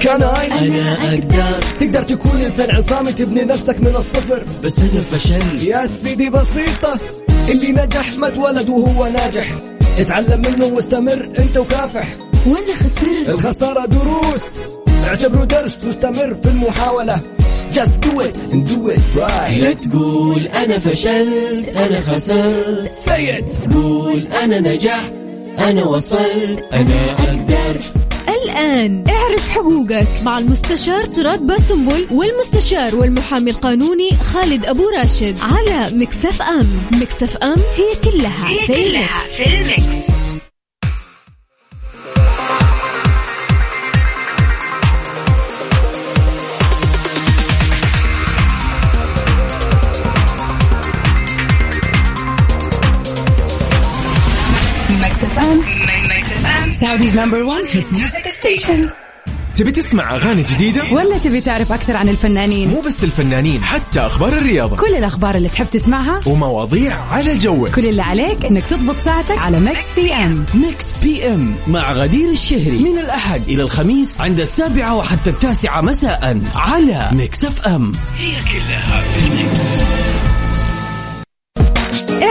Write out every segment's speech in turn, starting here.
كان أنا أقدر. تقدر تكون إنسان عصامي تبني نفسك من الصفر. بس أنا فشلت يا سيدي بسيطة اللي نجح ما اتولد وهو ناجح. اتعلم منه واستمر أنت وكافح. وأنا خسرت. الخسارة دروس. اعتبره درس مستمر في المحاولة. Just do it and do it right. لا تقول أنا فشلت أنا خسرت. Say it. قول أنا نجحت أنا وصلت. أنا أقدر. الآن اعرف حقوقك مع المستشار تراد باسنبل والمستشار والمحامي القانوني خالد أبو راشد على Mix FM Mix FM هي كلها هي كلها في ال Mix. Saudi's number one hit music station. تبي تسمع أغاني جديدة؟ ولا تبي تعرف أكثر عن الفنانين؟ مو بس الفنانين حتى أخبار الرياضة. كل الأخبار اللي تحب تسمعها ومواضيع على جوك. كل اللي عليك إنك تضبط ساعتك على ميكس بي أم ميكس بي ام مع غدير الشهري. من الأحد إلى الخميس عند السابعة وحتى التاسعة مساء على ميكس اف ام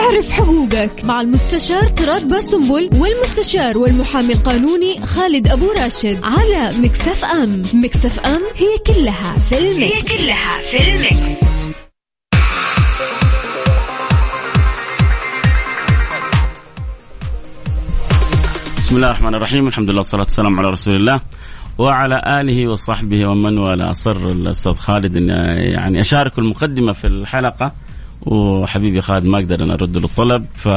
اعرف حقوقك مع المستشار طراد باسنبل والمستشار والمحامي القانوني خالد أبو راشد على ميكس اف أم. ميكس اف أم هي كلها في ال Mix. هي كلها في ال Mix. بسم الله الرحمن الرحيم. الحمد لله والصلاة والسلام على رسول الله وعلى آله وصحبه ومن والاه. أصر الأستاذ خالد أن يعني أشارك المقدمة في الحلقة. وحبيبي خالد ما أقدر أن أرد له الطلب ف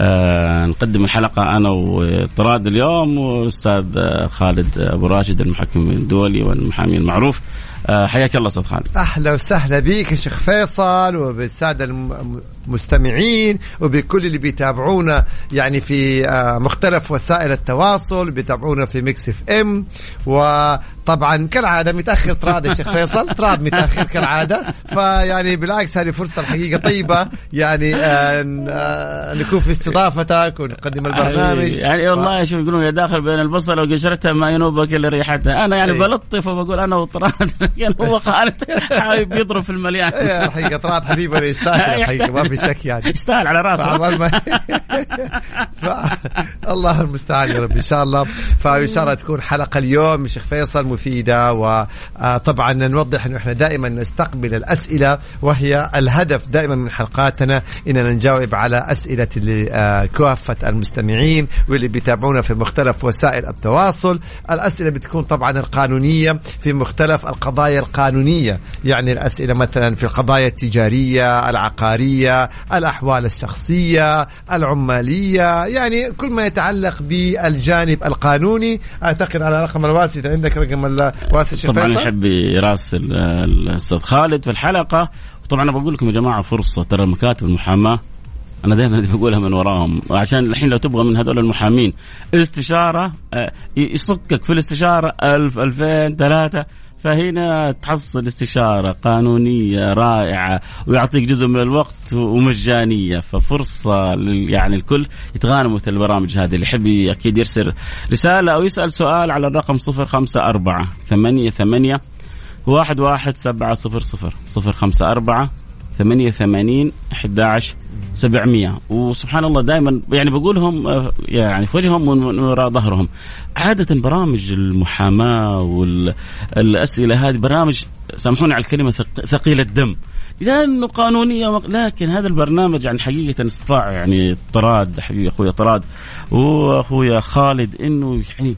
آه، نقدم الحلقة أنا وطراد اليوم والأستاذ خالد أبو راشد المحكم الدولي والمحامي المعروف. آه، حياك الله أستاذ خالد. أهلا وسهلا يا شيخ فيصل وبالسادة الم- المستمعين وبكل اللي بيتابعونا يعني في آه، مختلف وسائل التواصل بيتابعونا في ميكس اف ام. وطبعا كالعادة متأخر تراد يا شيخ فيصل تراد متأخر كالعادة. فيعني بالعكس هذه فرصة الحقيقة طيبة. يعني آه، آه، نكون في استضافتك ونقدم البرنامج. يعني والله شوف يقولون يا داخل بين البصل وقشرتها ما ينوبك إلا ريحتها. أنا يعني إيه. بلطف وبقول أنا وطراد لكن هو خالد حابب يضرب في المليان. يا الحقيقة طلعت حبيبنا يستاهل الحقيقة ما في شك يعني. يستاهل على راسه. ف... الله المستعان يا رب. إن شاء الله. فإن شاء الله تكون حلقة اليوم شيخ فيصل مفيدة. وطبعا نوضح إنه إحنا دائما نستقبل الأسئلة وهي الهدف دائما من حلقاتنا. إننا نجاوب على أسئلة آه، كافه المستمعين واللي بيتابعونا في مختلف وسائل التواصل. الأسئلة بتكون طبعا القانونية في مختلف القضايا القانونية. يعني الأسئلة مثلا في القضايا التجارية العقارية الأحوال الشخصية العمالية يعني كل ما يتعلق بالجانب القانوني. أعتقد على رقم الواسع إذا عندك رقم الواسع شيخ طبعا يحب يراسل الأستاذ خالد في الحلقة. وطبعا أنا بقول لكم يا جماعة فرصة ترى مكاتب المحاماة أنا دائما بقولها من وراهم. عشان الحين لو تبغى من هذول المحامين استشاره آه، يصكك في الاستشارة ألف ألفين ثلاثة. فهنا تحصل استشارة قانونية رائعة ويعطيك جزء من الوقت ومجانية ففرصة يعني الكل يتغانموا في البرامج هذه. اللي يحب أكيد يرسل رسالة أو يسأل سؤال على الرقم صفر خمسة أربعة ثمانية ثمانية واحد واحد سبعة صفر صفر صفر خمسة أربعة ثمانية ثمانين أحد عشر سبعمية. وسبحان الله دائما يعني بقولهم آه، يعني في وجههم ومن وراء ظهرهم. عادة برامج المحاماة والأسئلة هذه برامج سامحوني على الكلمة ثق- ثقيلة الدم. لأنه قانونية لكن هذا البرنامج يعني حقيقة استطاع يعني طراد حبيبي أخوي طراد وأخويا خالد إنه يعني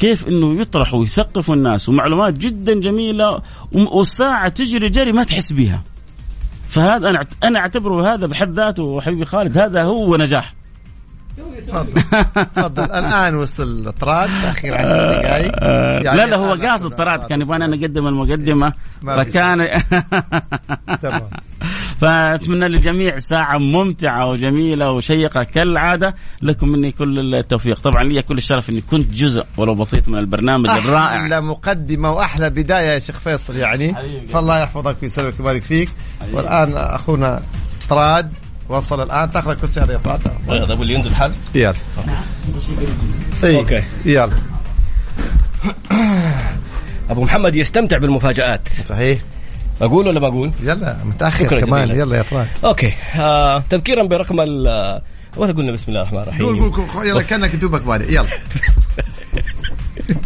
كيف إنه يطرح ويثقفوا الناس ومعلومات جدا جميلة والساعة تجري جري ما تحس بيها. فهذا أنا أنا أعتبره هذا بحد ذاته حبيبي خالد هذا هو نجاح. تفضل. تفضل الآن وصل طراد تأخير عشر دقائق آه، يعني لا لا هو قاصد طراد كان يبغانا. نقدم المقدمة فكان تمام. فأتمنى للجميع ساعة ممتعة وجميلة وشيقة كالعادة. لكم مني كل التوفيق. طبعا لي كل الشرف إني كنت جزء ولو بسيط من البرنامج الرائع. أحلى مقدمة وأحلى بداية يا شيخ فيصل يعني. فالله يحفظك ويسلمك ويبارك فيك. والآن أخونا طراد. وصل الآن. تأخذ الكرسي هذا يا طراد طيب اللي ينزل حل؟ يلا. إيه. أوكي. يلا. أبو محمد يستمتع بالمفاجآت. صحيح. أقول ولا بقول يلا متأخر كمان. جزيلاً. يلا يا طراد okay. آه تذكيرا برقم ال ولا قلنا بسم الله الرحمن الرحيم. قول قول قول. يلا كأنك دوبك بادئ. يلا.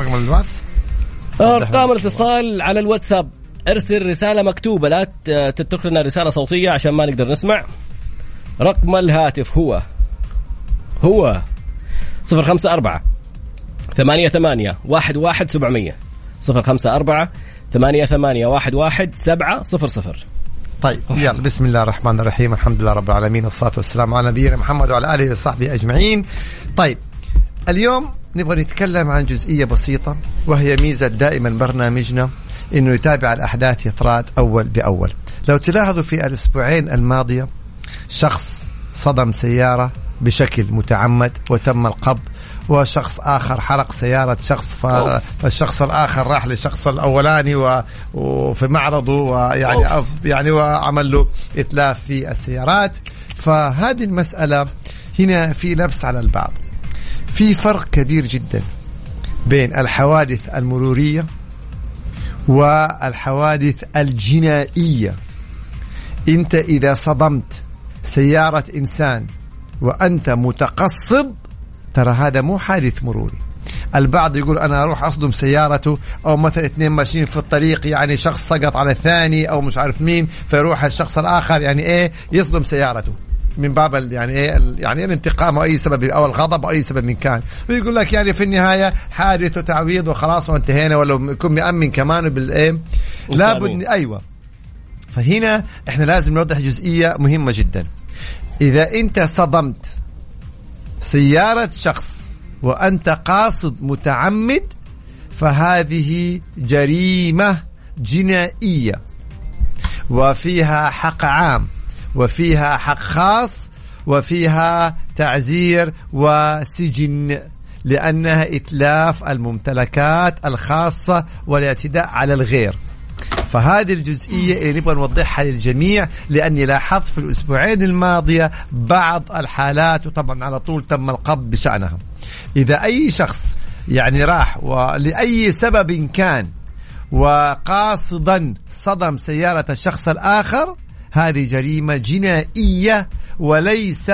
رقم الواتس؟ أرقام الاتصال على الواتساب. ارسل رسالة مكتوبة لا ت- تترك لنا رسالة صوتية عشان ما نقدر نسمع. رقم الهاتف هو. هو. صفر خمسة أربعة ثمانية ثمانية واحد واحد سبعمية. صفر خمسة أربعة ثمانية ثمانية واحد واحد سبعة صفر صفر. طيب يلا بسم الله الرحمن الرحيم. الحمد لله رب العالمين والصلاة والسلام على نبينا محمد وعلى آله وصحبه أجمعين. طيب اليوم نبغى نتكلم عن جزئية بسيطة وهي ميزة دائما برنامجنا إنه يتابع الأحداث يطراد أول بأول. لو تلاحظوا في الأسبوعين الماضية شخص صدم سيارة بشكل متعمد وتم القبض وشخص آخر حرق سيارة شخص فالشخص الآخر راح للشخص الأولاني وفي معرضه ويعني يعني وعمل له إتلاف في السيارات. فهذه المسألة هنا في لبس على البعض. في فرق كبير جدا بين الحوادث المرورية والحوادث الجنائية. أنت إذا صدمت سيارة إنسان وأنت متقصد ترى هذا مو حادث مروري. البعض يقول أنا أروح أصدم سيارته أو مثلا اثنين ماشيين في الطريق يعني شخص سقط على الثاني أو مش عارف مين فيروح الشخص الآخر يعني إيه؟ يصدم سيارته. من باب يعني إيه يعني الانتقام أو أي سبب أو الغضب أو أي سبب من كان. ويقول لك يعني في النهاية حادث وتعويض وخلاص وانتهينا ولا يكون مأمن كمان بالايه لابد أيوه. فهنا إحنا لازم نوضح جزئية مهمة جدا. إذا أنت صدمت سيارة شخص وأنت قاصد متعمد فهذه جريمة جنائية. وفيها حق عام. وفيها حق خاص وفيها تعزير وسجن لأنها إتلاف الممتلكات الخاصة والاعتداء على الغير. فهذه الجزئية اللي نبغى نوضحها للجميع لأني لاحظت في الأسبوعين الماضية بعض الحالات وطبعا على طول تم القبض بشأنها. إذا أي شخص يعني راح ولأي سبب كان وقاصدا صدم سيارة الشخص الآخر هذه جريمة جنائية وليس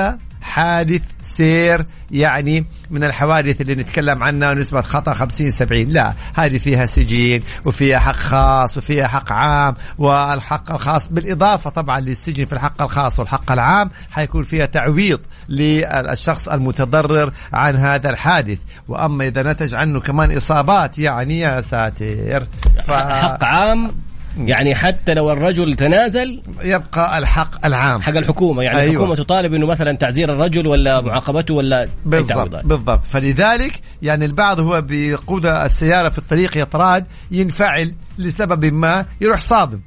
حادث سير يعني من الحوادث اللي نتكلم عنها نسبة خطأ 50 70 لا هذه فيها سجين وفيها حق خاص وفيها حق عام والحق الخاص بالإضافة طبعا للسجن في الحق الخاص والحق العام حيكون فيها تعويض للشخص المتضرر عن هذا الحادث. وأما إذا نتج عنه كمان إصابات يعني يا ساتر. ف... حق عام يعني حتى لو الرجل تنازل يبقى الحق العام. حق الحكومة. يعني أيوة. الحكومة تطالب إنه مثلا تعزير الرجل ولا معاقبته ولا بالضبط. بالضبط. فلذلك يعني البعض هو بيقود السيارة في الطريق يطراد ينفعل لسبب ما يروح صادم.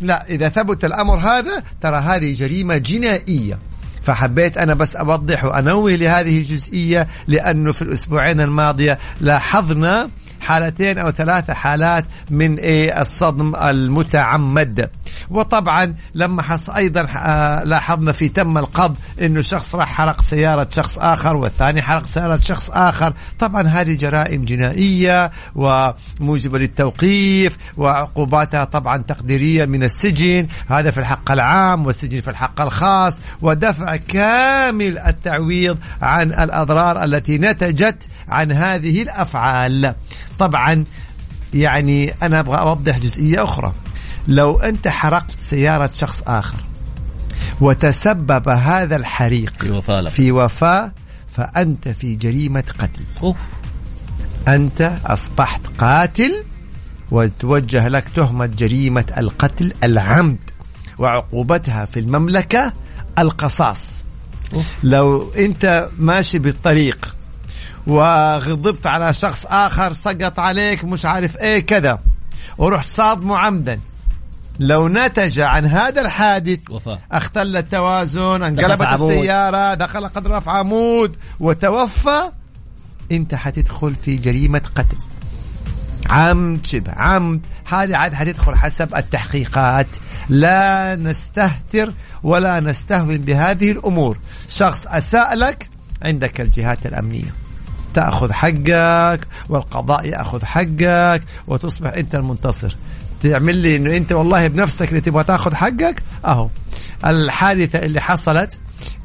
لا إذا ثبت الأمر هذا ترى هذه جريمة جنائية. فحبيت أنا بس أوضح وأنوه لهذه الجزئية لأنه في الأسبوعين الماضية لاحظنا حالتين أو ثلاثة حالات من إيه الصدم المتعمد. وطبعا لما حص أيضا آه، لاحظنا في تم القبض إنه شخص راح حرق سيارة شخص آخر والثاني حرق سيارة شخص آخر. طبعا هذه جرائم جنائية وموجبة للتوقيف وعقوباتها طبعا تقديرية من السجن. هذا في الحق العام والسجن في الحق الخاص. ودفع كامل التعويض عن الأضرار التي نتجت عن هذه الأفعال. طبعا يعني أنا أبغى أوضح جزئية أخرى لو أنت حرقت سيارة شخص آخر وتسبب هذا الحريق في وفاة لك. في وفاة فأنت في جريمة قتل أوف. أنت أصبحت قاتل وتوجه لك تهمة جريمة القتل العمد وعقوبتها في المملكة القصاص لو أنت ماشي بالطريق وغضبت على شخص آخر سقط عليك مش عارف إيه كذا. ورحت صادمه عمدا لو نتج عن هذا الحادث وفاة. اختل التوازن انقلبت. السيارة دخل قدر في عمود وتوفى. انت حتدخل في جريمة قتل. عمد شبه عمد. هذه عاد حتدخل حسب التحقيقات. لا نستهتر ولا نستهون بهذه الأمور. شخص أساء لك عندك الجهات الأمنية. تأخذ حقك والقضاء يأخذ حقك وتصبح أنت المنتصر. تعمل لي إنه أنت والله بنفسك اللي تبغى تأخذ حقك أهو. الحادثة اللي حصلت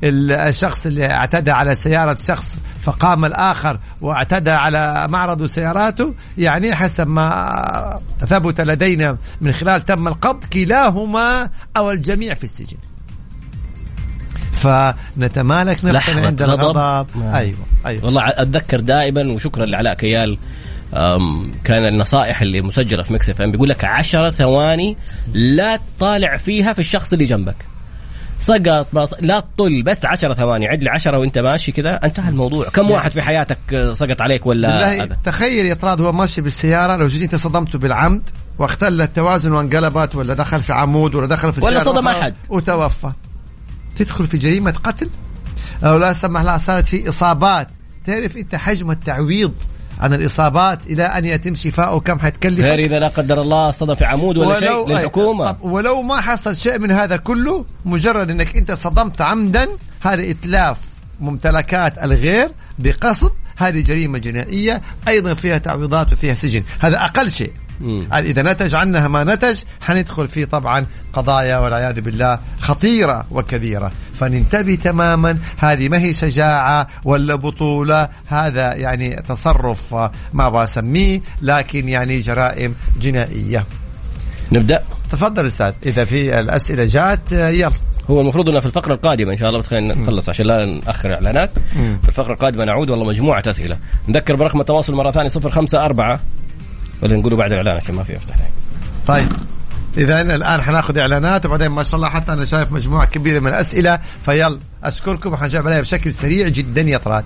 الشخص اللي اعتدى على سيارة شخص فقام الآخر واعتدى على معرض سياراته يعني حسب ما ثبت لدينا من خلال تم القبض كلاهما أو الجميع في السجن. فنتمالك نفسنا عند غضب. الغضب. نعم. أيوة أيوة. والله أتذكر دائما وشكرا لعلاء كيال كان النصائح اللي مسجلة في مكس إف إم بيقول لك 10 ثواني لا تطالع فيها في الشخص اللي جنبك. سقط بس لا تطل بس 10 ثواني عد لي 10 وأنت ماشي كذا. انتهى الموضوع. كم واحد في حياتك آه، سقط عليك ولا هذا تخيل يا طراد هو ماشي بالسيارة لو جيت انت صدمته بالعمد واختل التوازن وانقلبت ولا دخل في عمود ولا دخل في ولا صدم أحد. وتوفى. تدخل في جريمة قتل؟ أو لا سمح الله صارت في إصابات. تعرف أنت حجم التعويض عن الإصابات إلى أن يتم شفاؤه؟ كم حتكلف غير إذا لا قدر الله صدم في عمود ولا شيء للحكومة. ولو ما حصل شيء من هذا كله مجرد أنك أنت صدمت عمدا هذا إتلاف ممتلكات الغير بقصد هذه جريمة جنائية أيضا فيها تعويضات وفيها سجن. هذا أقل شيء. إذا نتج عنها ما نتج حندخل في طبعا قضايا والعياذ بالله خطيرة وكبيرة. فننتبه تماما هذه ما هي شجاعة ولا بطولة هذا يعني تصرف ما أبغى اسميه لكن يعني جرائم جنائية. نبدأ؟ تفضل أستاذ إذا في الأسئلة جات يلا. هو المفروض انه في الفقرة القادمة إن شاء الله بس خلينا نخلص عشان لا نأخر إعلانات. في الفقرة القادمة نعود والله مجموعة أسئلة. نذكر برقم التواصل مرة ثانية 054 ولا نقوله بعد الاعلان عشان ما في أفتح ثاني. طيب. إذا الآن حناخذ إعلانات وبعدين ما شاء الله حتى أنا شايف مجموعة كبيرة من الأسئلة. فيلا أشكركم وحنجاوب عليها بشكل سريع جدا يا طراد.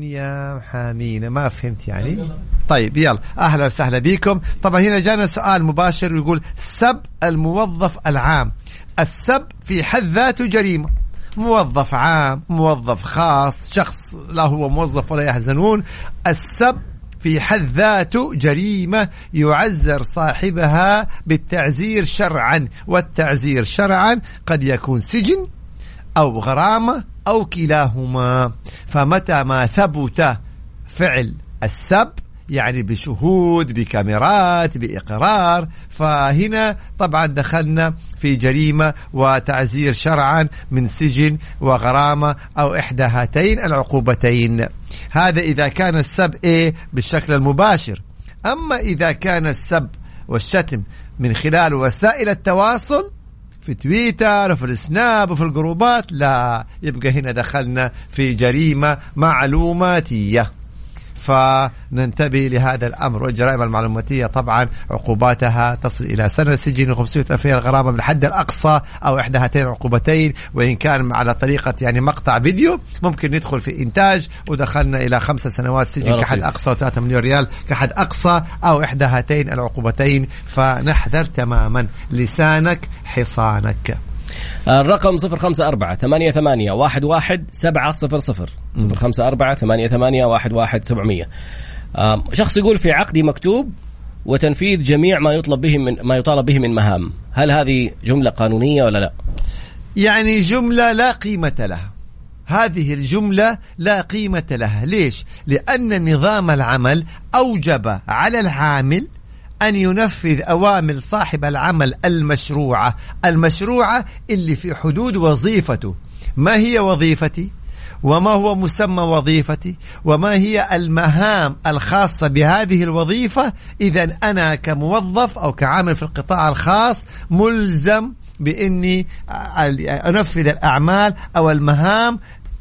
يا محامينا ما فهمت يعني. طيب يلا أهلا وسهلا بكم. طبعا هنا جانا سؤال مباشر يقول سب الموظف العام. السب في حد ذاته جريمة. موظف عام موظف خاص شخص لا هو موظف ولا يحزنون. السب في حد ذاته جريمة يعزر صاحبها بالتعزير شرعا والتعزير شرعا قد يكون سجن أو غرامة أو كلاهما. فمتى ما ثبت فعل السب يعني بشهود بكاميرات بإقرار. فهنا طبعا دخلنا في جريمة وتعزير شرعا من سجن وغرامة أو إحدى هاتين العقوبتين. هذا إذا كان السب إيه بالشكل المباشر. أما إذا كان السب والشتم من خلال وسائل التواصل في تويتر وفي السناب وفي ال groups لا يبقى هنا دخلنا في جريمة معلوماتية. فننتبه لهذا الأمر. والجرائم المعلوماتية طبعا عقوباتها تصل إلى سنة سجن و500 الف ريال غرامه بالحد الأقصى أو إحدى هاتين العقوبتين وإن كان على طريقة يعني مقطع فيديو ممكن ندخل في إنتاج. ودخلنا إلى خمس سنوات سجن كحد. أقصى و3 مليون ريال كحد أقصى أو إحدى هاتين العقوبتين. فنحذر تماما لسانك حصانك. الرقم 054 88 11 700 054 88 11 700 آم، شخص يقول في عقدي مكتوب وتنفيذ جميع ما يطلب به من ما يطالب به من مهام. هل هذه جملة قانونية ولا لا؟ يعني جملة لا قيمة لها. هذه الجملة لا قيمة لها. ليش؟ لأن نظام العمل أوجب على العامل أن ينفذ أوامر صاحب العمل المشروعة المشروعة اللي في حدود وظيفته. ما هي وظيفتي؟ وما هو مسمى وظيفتي؟ وما هي المهام الخاصة بهذه الوظيفة؟ إذا أنا كموظف أو كعامل في القطاع الخاص ملزم بإني أنفذ الأعمال أو المهام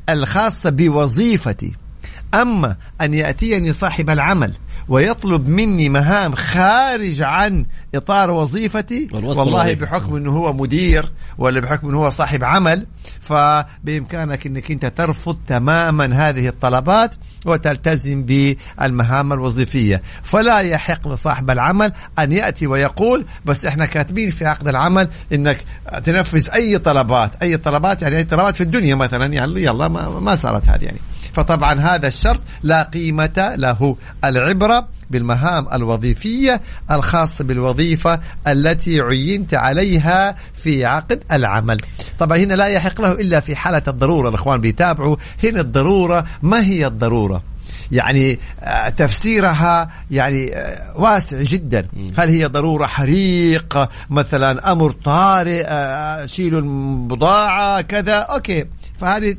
الخاصة بوظيفتي. أما أن يأتيني صاحب العمل ويطلب مني مهام خارج عن إطار وظيفتي والله. بحكم أنه هو مدير ولا بحكم أنه هو صاحب عمل فبإمكانك إنك أنت ترفض تماما هذه الطلبات وتلتزم بالمهام الوظيفية. فلا يحق لصاحب العمل أن يأتي ويقول بس إحنا كاتبين في عقد العمل إنك تنفذ أي طلبات أي طلبات يعني أي طلبات في الدنيا مثلا. يعني يلا ما, ما صارت هذه يعني. فطبعا هذا الشرط لا قيمة له. العبرة بالمهام الوظيفية الخاصة بالوظيفة التي عينت عليها في عقد العمل. طبعا هنا لا يحق له إلا في حالة الضرورة. الأخوان بيتابعوا هنا الضرورة. ما هي الضرورة؟ يعني آه، تفسيرها يعني آه، واسع جدا. هل هي ضرورة حريق مثلا أمر طارئ آه، شيلوا البضاعة كذا؟ أوكي. فهذه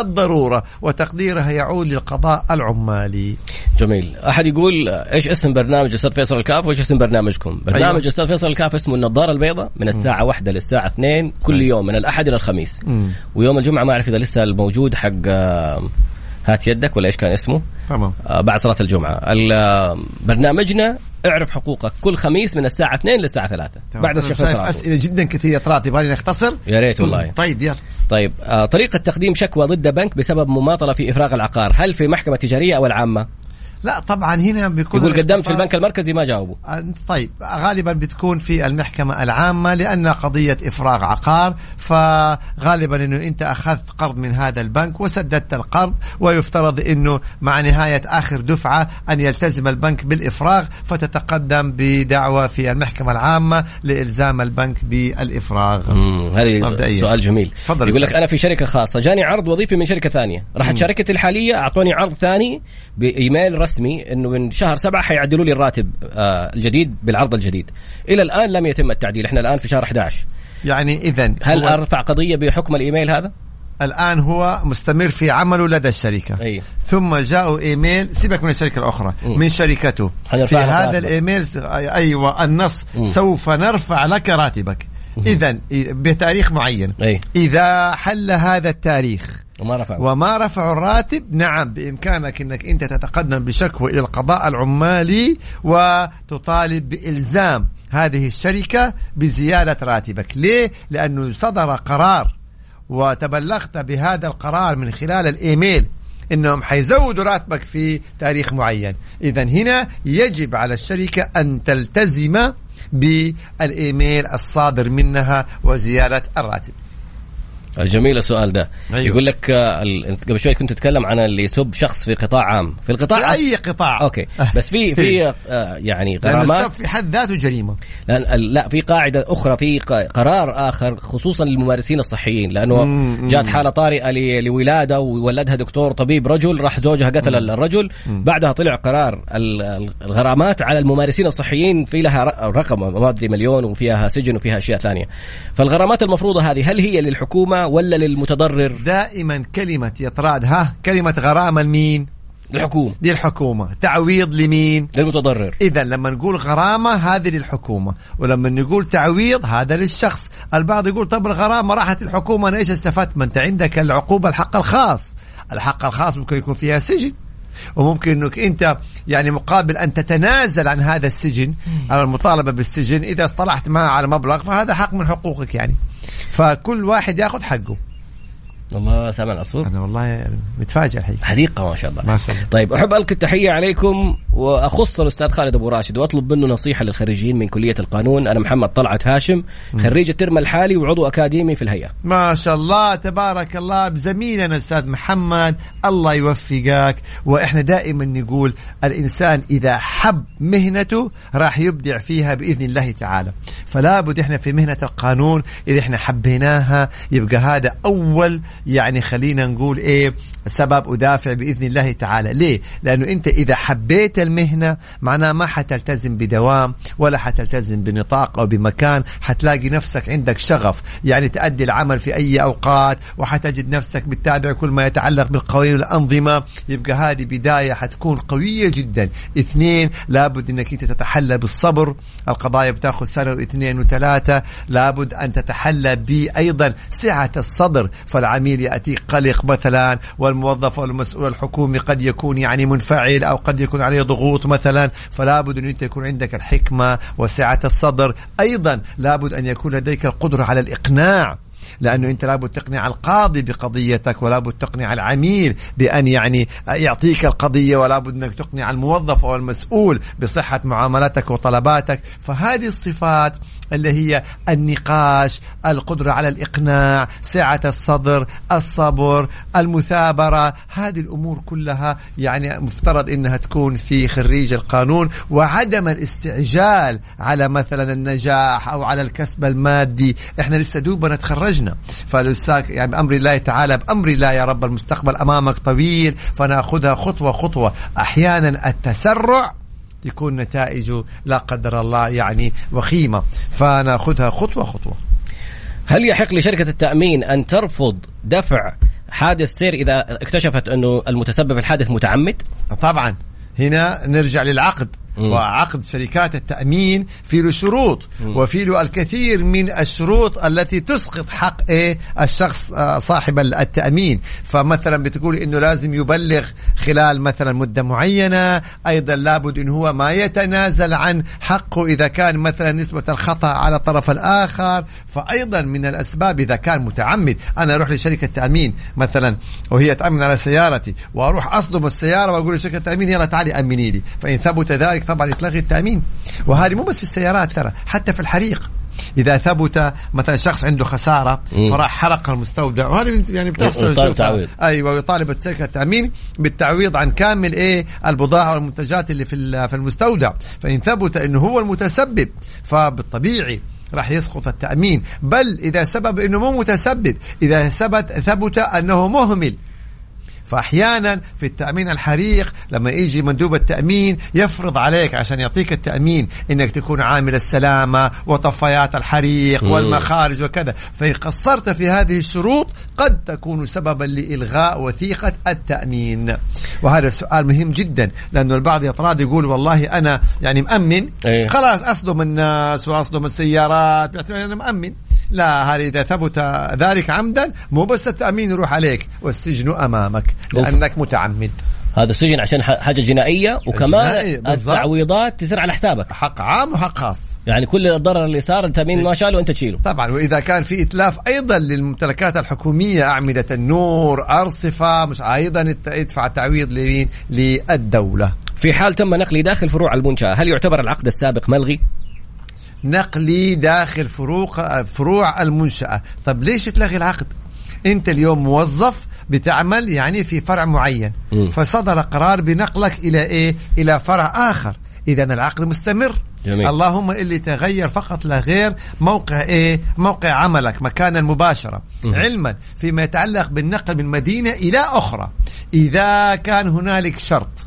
الضرورة وتقديرها يعود للقضاء العمالي جميل. أحد يقول إيش اسم برنامج أستاذ فيصل الكاف وإيش اسم برنامجكم؟ برنامج أيوة. أستاذ فيصل الكاف اسمه النظارة البيضاء من الساعة واحدة للساعة 2 كل يوم من الأحد إلى الخميس. مم. ويوم الجمعة ما أعرف إذا لسه الموجود حق آه، هات يدك ولا إيش كان اسمه؟ تمام. آه، بعد صلاة الجمعة. ال- آه، برنامجنا اعرف حقوقك. كل خميس من الساعة 2 للساعة 3 بعد أنا الشيخ فيصل. أسئلة جدا كثيرة طلعت يبغى نختصر؟ يا ريت والله. طيب يلا. طيب آه، طريقة تقديم شكوى ضد بنك بسبب مماطلة في إفراغ العقار. هل في محكمة تجارية أو العامة؟ لا طبعا هنا بيكون يقول قدمت في البنك المركزي ما جاوبوا طيب غالبا بتكون في المحكمة العامة لأن قضية إفراغ عقار فغالبا أنه أنت أخذت قرض من هذا البنك وسددت القرض ويفترض أنه مع نهاية آخر دفعة أن يلتزم البنك بالإفراغ فتتقدم بدعوة في المحكمة العامة لإلزام البنك بالإفراغ هذه. سؤال جميل يقول لك. أنا في شركة خاصة جاني عرض وظيفي من شركة ثانية راحت شركتي الحالية أعطوني عرض ثاني بإيميل رسمي إنه من شهر سبعة حيعدلوا لي الراتب آه الجديد بالعرض الجديد. إلى الآن لم يتم التعديل إحنا الآن في شهر 11 يعني إذا هل هو أرفع قضية بحكم الإيميل هذا؟ الآن هو مستمر في عمله لدى الشركة. أي. ثم جاءوا إيميل سيبك من الشركة الأخرى مم. من شركته. في هذا راتبك. الإيميل أيوه النص مم. سوف نرفع لك راتبك. اذا بتاريخ معين. أي. إذا حل هذا التاريخ وما رفع وما رفعوا الراتب نعم بإمكانك إنك أنت تتقدم بشكوى إلى القضاء العمالي وتطالب بإلزام هذه الشركة بزيادة راتبك. ليه؟ لأنه صدر قرار وتبلغت بهذا القرار من خلال الإيميل إنهم حيزودوا راتبك في تاريخ معين. اذا هنا يجب على الشركة أن تلتزم بالإيميل الصادر منها وزيادة الراتب. جميل السؤال ده. أيوه. يقول لك آه، قبل شوي كنت تتكلم عن اللي يسب شخص في قطاع عام. في القطاع في أي قطاع. okay. بس في في آه، يعني لأن غرامات. السب في حد ذاته جريمة. لأن لا في قاعدة أخرى في قرار آخر خصوصا للممارسين الصحيين. لأنه مم، جات مم. حالة طارئة ل- لولادة وولدها دكتور طبيب رجل راح زوجها قتل الرجل. بعدها طلع قرار ال- ال- الغرامات على الممارسين الصحيين في لها رقم ما أدري مليون وفيها سجن وفيها أشياء ثانية. فالغرامات المفروضة هذه هل هي للحكومة ولا للمتضرر؟ دائما كلمة يطراد ها كلمة غرامة لمين؟ الحكومة دي الحكومة تعويض لمين؟ للمتضرر. اذا لما نقول غرامة هذه للحكومة ولما نقول تعويض هذا للشخص. البعض يقول طب الغرامة راحت الحكومة أنا إيش استفدت؟ ما أنت عندك العقوبة الحق الخاص. الحق الخاص ممكن يكون فيها سجن. وممكن إنك أنت يعني مقابل أن تتنازل عن هذا السجن أو المطالبة بالسجن إذا اصطلحت معه على مبلغ فهذا حق من حقوقك يعني. فكل واحد ياخذ حقه. الله سامع العصفور أنا والله متفاجئ الحقيقة. حديقة ما شاء الله. ما شاء الله. طيب أحب ألقي التحية عليكم وأخص الأستاذ خالد أبو راشد وأطلب منه نصيحة للخريجين من كلية القانون. أنا محمد طلعت هاشم خريج الترم الحالي وعضو أكاديمي في الهيئة. ما شاء الله تبارك الله. بزميلنا أستاذ محمد الله يوفقك. وإحنا دائما نقول الإنسان إذا حب مهنته راح يبدع فيها بإذن الله تعالى. فلا بد إحنا في مهنة القانون إذا إحنا حبيناها يبقى هذا أول يعني خلينا نقول إيه سبب أدافع بإذن الله تعالى. ليه؟ لأنه أنت إذا حبيت المهنة معناه ما حتلتزم بدوام ولا حتلتزم بنطاق أو بمكان حتلاقي نفسك عندك شغف. يعني تأدي العمل في أي أوقات وحتجد نفسك بتتابع كل ما يتعلق بالقوانين والأنظمة. يبقى هذه بداية حتكون قوية جدا. اثنين لابد إنك أنت تتحلى بالصبر. القضايا بتاخذ سنة واثنين وثلاثة. لابد أن تتحلى بايضا سعة الصدر فالعميل ياتيك قلق مثلا والموظف أو المسؤول الحكومي قد يكون يعني منفعل أو قد يكون عليه ضغوط مثلا فلا بد أن انت يكون عندك الحكمة وسعة الصدر. أيضا لابد أن يكون لديك القدرة على الإقناع لأنه أنت لابد تقنع القاضي بقضيتك ولابد تقنع العميل بأن يعني يعطيك القضية ولابد أنك تقنع الموظف أو المسؤول بصحة معاملاتك وطلباتك. فهذه الصفات اللي هي النقاش القدرة على الإقناع سعه الصدر الصبر المثابرة. هذه الأمور كلها يعني مفترض إنها تكون في خريج القانون. وعدم الاستعجال على مثلا النجاح أو على الكسب المادي. إحنا لسه دوبنا تخرجنا. فالأستاذ يعني بأمر الله تعالى بأمر الله يا رب المستقبل أمامك طويل. فنأخذها خطوة خطوة. أحيانا التسرع يكون نتائجه لا قدر الله يعني وخيمة. فناخذها خطوة خطوة. هل يحق لشركة التأمين أن ترفض دفع حادث سير إذا اكتشفت أنه المتسبب في الحادث متعمد؟ طبعا. هنا نرجع للعقد. وعقد شركات التأمين في له شروط وفي له الكثير من الشروط التي تسقط حق إيه؟ الشخص آه، صاحب التأمين. فمثلا بتقول إنه لازم يبلغ خلال مثلا مدة معينة أيضا لابد إن هو ما يتنازل عن حقه إذا كان مثلا نسبة الخطأ على الطرف الآخر. فأيضا من الأسباب إذا كان متعمد أنا أروح لشركة تأمين مثلا وهي تأمن على سيارتي وأروح أصدم السيارة وأقول لشركة التأمين يلا تعالي أمني لي. فإن ثبت ذلك طبعا يتلغي التأمين. وهذه مو بس في السيارات ترى حتى في الحريق. إذا ثبت مثلا شخص عنده خسارة فراح حرق المستودع. وهذه يعني بتحصل. أيوه ويطالب شركه التأمين بالتعويض عن كامل إيه البضاعة والمنتجات اللي في في المستودع. فإن ثبت إنه هو المتسبب فبالطبيعي راح يسقط التأمين. بل إذا سبب إنه مو متسبب إذا ثبت ثبت أنه مهمل فأحيانا في التأمين الحريق لما يجي مندوب التأمين يفرض عليك عشان يعطيك التأمين إنك تكون عامل السلامة وطفايات الحريق. والمخارج وكذا فإن قصرت في هذه الشروط قد تكون سببا لإلغاء وثيقة التأمين وهذا السؤال مهم جدا لأنه البعض يطراد يقول والله أنا يعني مأمن إيه. خلاص أصدم الناس وأصدم السيارات باعتبار أنا مأمن لا هذا إذا ثبت ذلك عمدا مو بس التأمين يروح عليك والسجن أمامك لأنك متعمد. هذا السجن عشان حاجة جنائية وكمان. التعويضات تصير على حسابك. حق عام وحق خاص. يعني كل الضرر اللي صار التامين ما شاله أنت تشيله. طبعا وإذا كان في إتلاف أيضا للممتلكات الحكومية أعمدة النور أرصفة مش أيضا يدفع التعويض لمين؟ للدولة. في حال تم نقلي داخل فروع المنشأة هل يعتبر العقد السابق ملغي؟ نقلي داخل فروق فروع المنشأة. طب ليش تلغي العقد؟ انت اليوم موظف بتعمل يعني في فرع معين مم. فصدر قرار بنقلك إلى إيه؟ إلى فرع آخر. اذا العقد مستمر. جميل. اللهم اللي تغير فقط لا غير موقع إيه؟ موقع عملك مكان المباشره مم. علما فيما يتعلق بالنقل من مدينة إلى أخرى. إذا كان هنالك شرط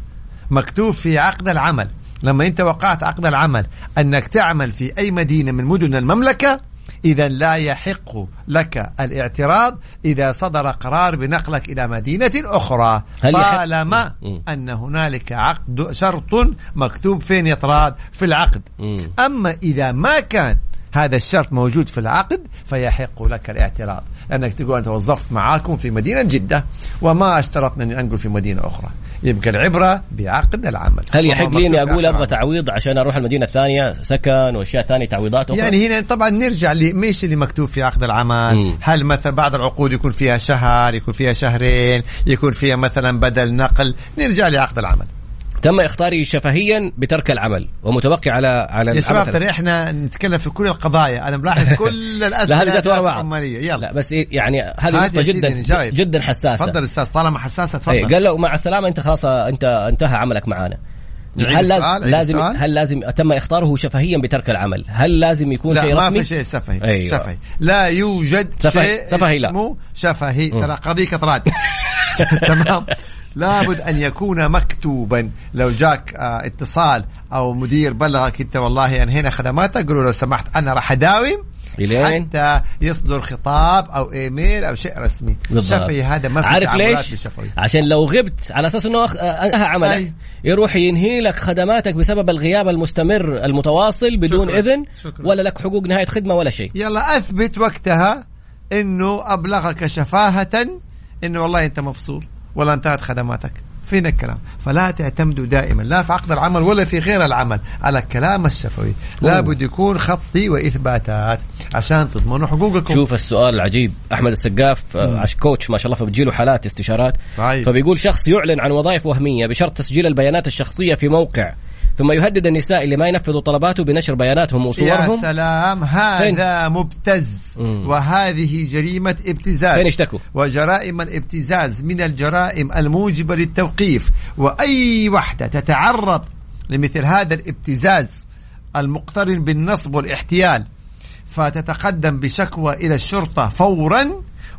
مكتوب في عقد العمل لما انت وقعت عقد العمل انك تعمل في اي مدينة من مدن المملكة إذا لا يحق لك الاعتراض إذا صدر قرار بنقلك إلى مدينة أخرى. هل يحق- طالما. أن هنالك عقد شرط مكتوب فين يطراد في العقد. مم. أما إذا ما كان هذا الشرط موجود في العقد فيحق لك الاعتراض. لانك تقول أنا توظفت معاكم في مدينة جدة وما اشترطنا اني أنقل في مدينة أخرى يبقى العبره بعقد العمل هل يحق لي أني أقول أبغى. تعويض عشان أروح المدينة الثانية سكن وأشياء ثانية تعويضات أخرى؟ يعني هنا طبعا نرجع لميش اللي مكتوب في عقد العمل مم. هل مثلا بعض العقود يكون فيها شهر يكون فيها شهرين يكون فيها مثلا بدل نقل نرجع لعقد العمل تم اختاري شفهيا بترك العمل ومتوقع على على يا شباب. ترى إحنا نتكلم في كل القضايا. أنا ملاحظ كل الأسئلة لا ورا بعض. العمالية. يلا. لا بس إيه يعني هذه نقطة جدا. جدا حساسة. تفضل أستاذ طالما حساسة إيه، تفضل. قال له مع السلامة أنت خلاص أنت انتهى عملك معانا. هل السؤال، لازم السؤال. هل لازم تم اختاره شفهيا بترك العمل؟ هل لازم يكون شيء لا ما رسمي؟ في شيء سفهي. أيوة. شفهي لا يوجد سفهي- شيء سفهي لا. اسمه شفهي. ترى قضية اطراد تمام. لابد أن يكون مكتوبا لو جاك آه اتصال أو مدير بلغك أنت والله انهينا خدماتك قولوا لو سمحت أنا راح أداوم إلين؟ حتى يصدر خطاب أو إيميل أو شيء رسمي بالضبط. شفهي هذا ما في عارف ليش؟ بالشفوي. عشان لو غبت على أساس إنه أخ- آه، انتهى عملك أي. يروح ينهي لك خدماتك بسبب الغياب المستمر المتواصل بدون شكراً. إذن شكراً. ولا لك حقوق نهاية خدمة ولا شيء يلا أثبت وقتها إنه أبلغك شفاهة إنه والله أنت مفصول ولا انتهت خدماتك. فين الكلام. فلا تعتمدوا دائما. لا في عقد العمل ولا في غير العمل. على الكلام الشفوي. لابد يكون خطي وإثباتات عشان تضمنوا حقوقكم. شوف السؤال العجيب. أحمد السقاف آه، عش كوتش ما شاء الله فبتجيله حالات استشارات. طيب. فبيقول شخص يعلن عن وظائف وهمية بشرط تسجيل البيانات الشخصية في موقع. ثم يهدد النساء اللي ما ينفذوا طلباته بنشر بياناتهم يا وصورهم سلام هذا مبتز. مم. وهذه جريمة ابتزاز. فين اشتكوا؟ وجرائم الابتزاز من الجرائم الموجبة للتوقيف. وأي وحدة تتعرض لمثل هذا الابتزاز المقترن بالنصب والاحتيال فتتقدم بشكوى إلى الشرطة فورا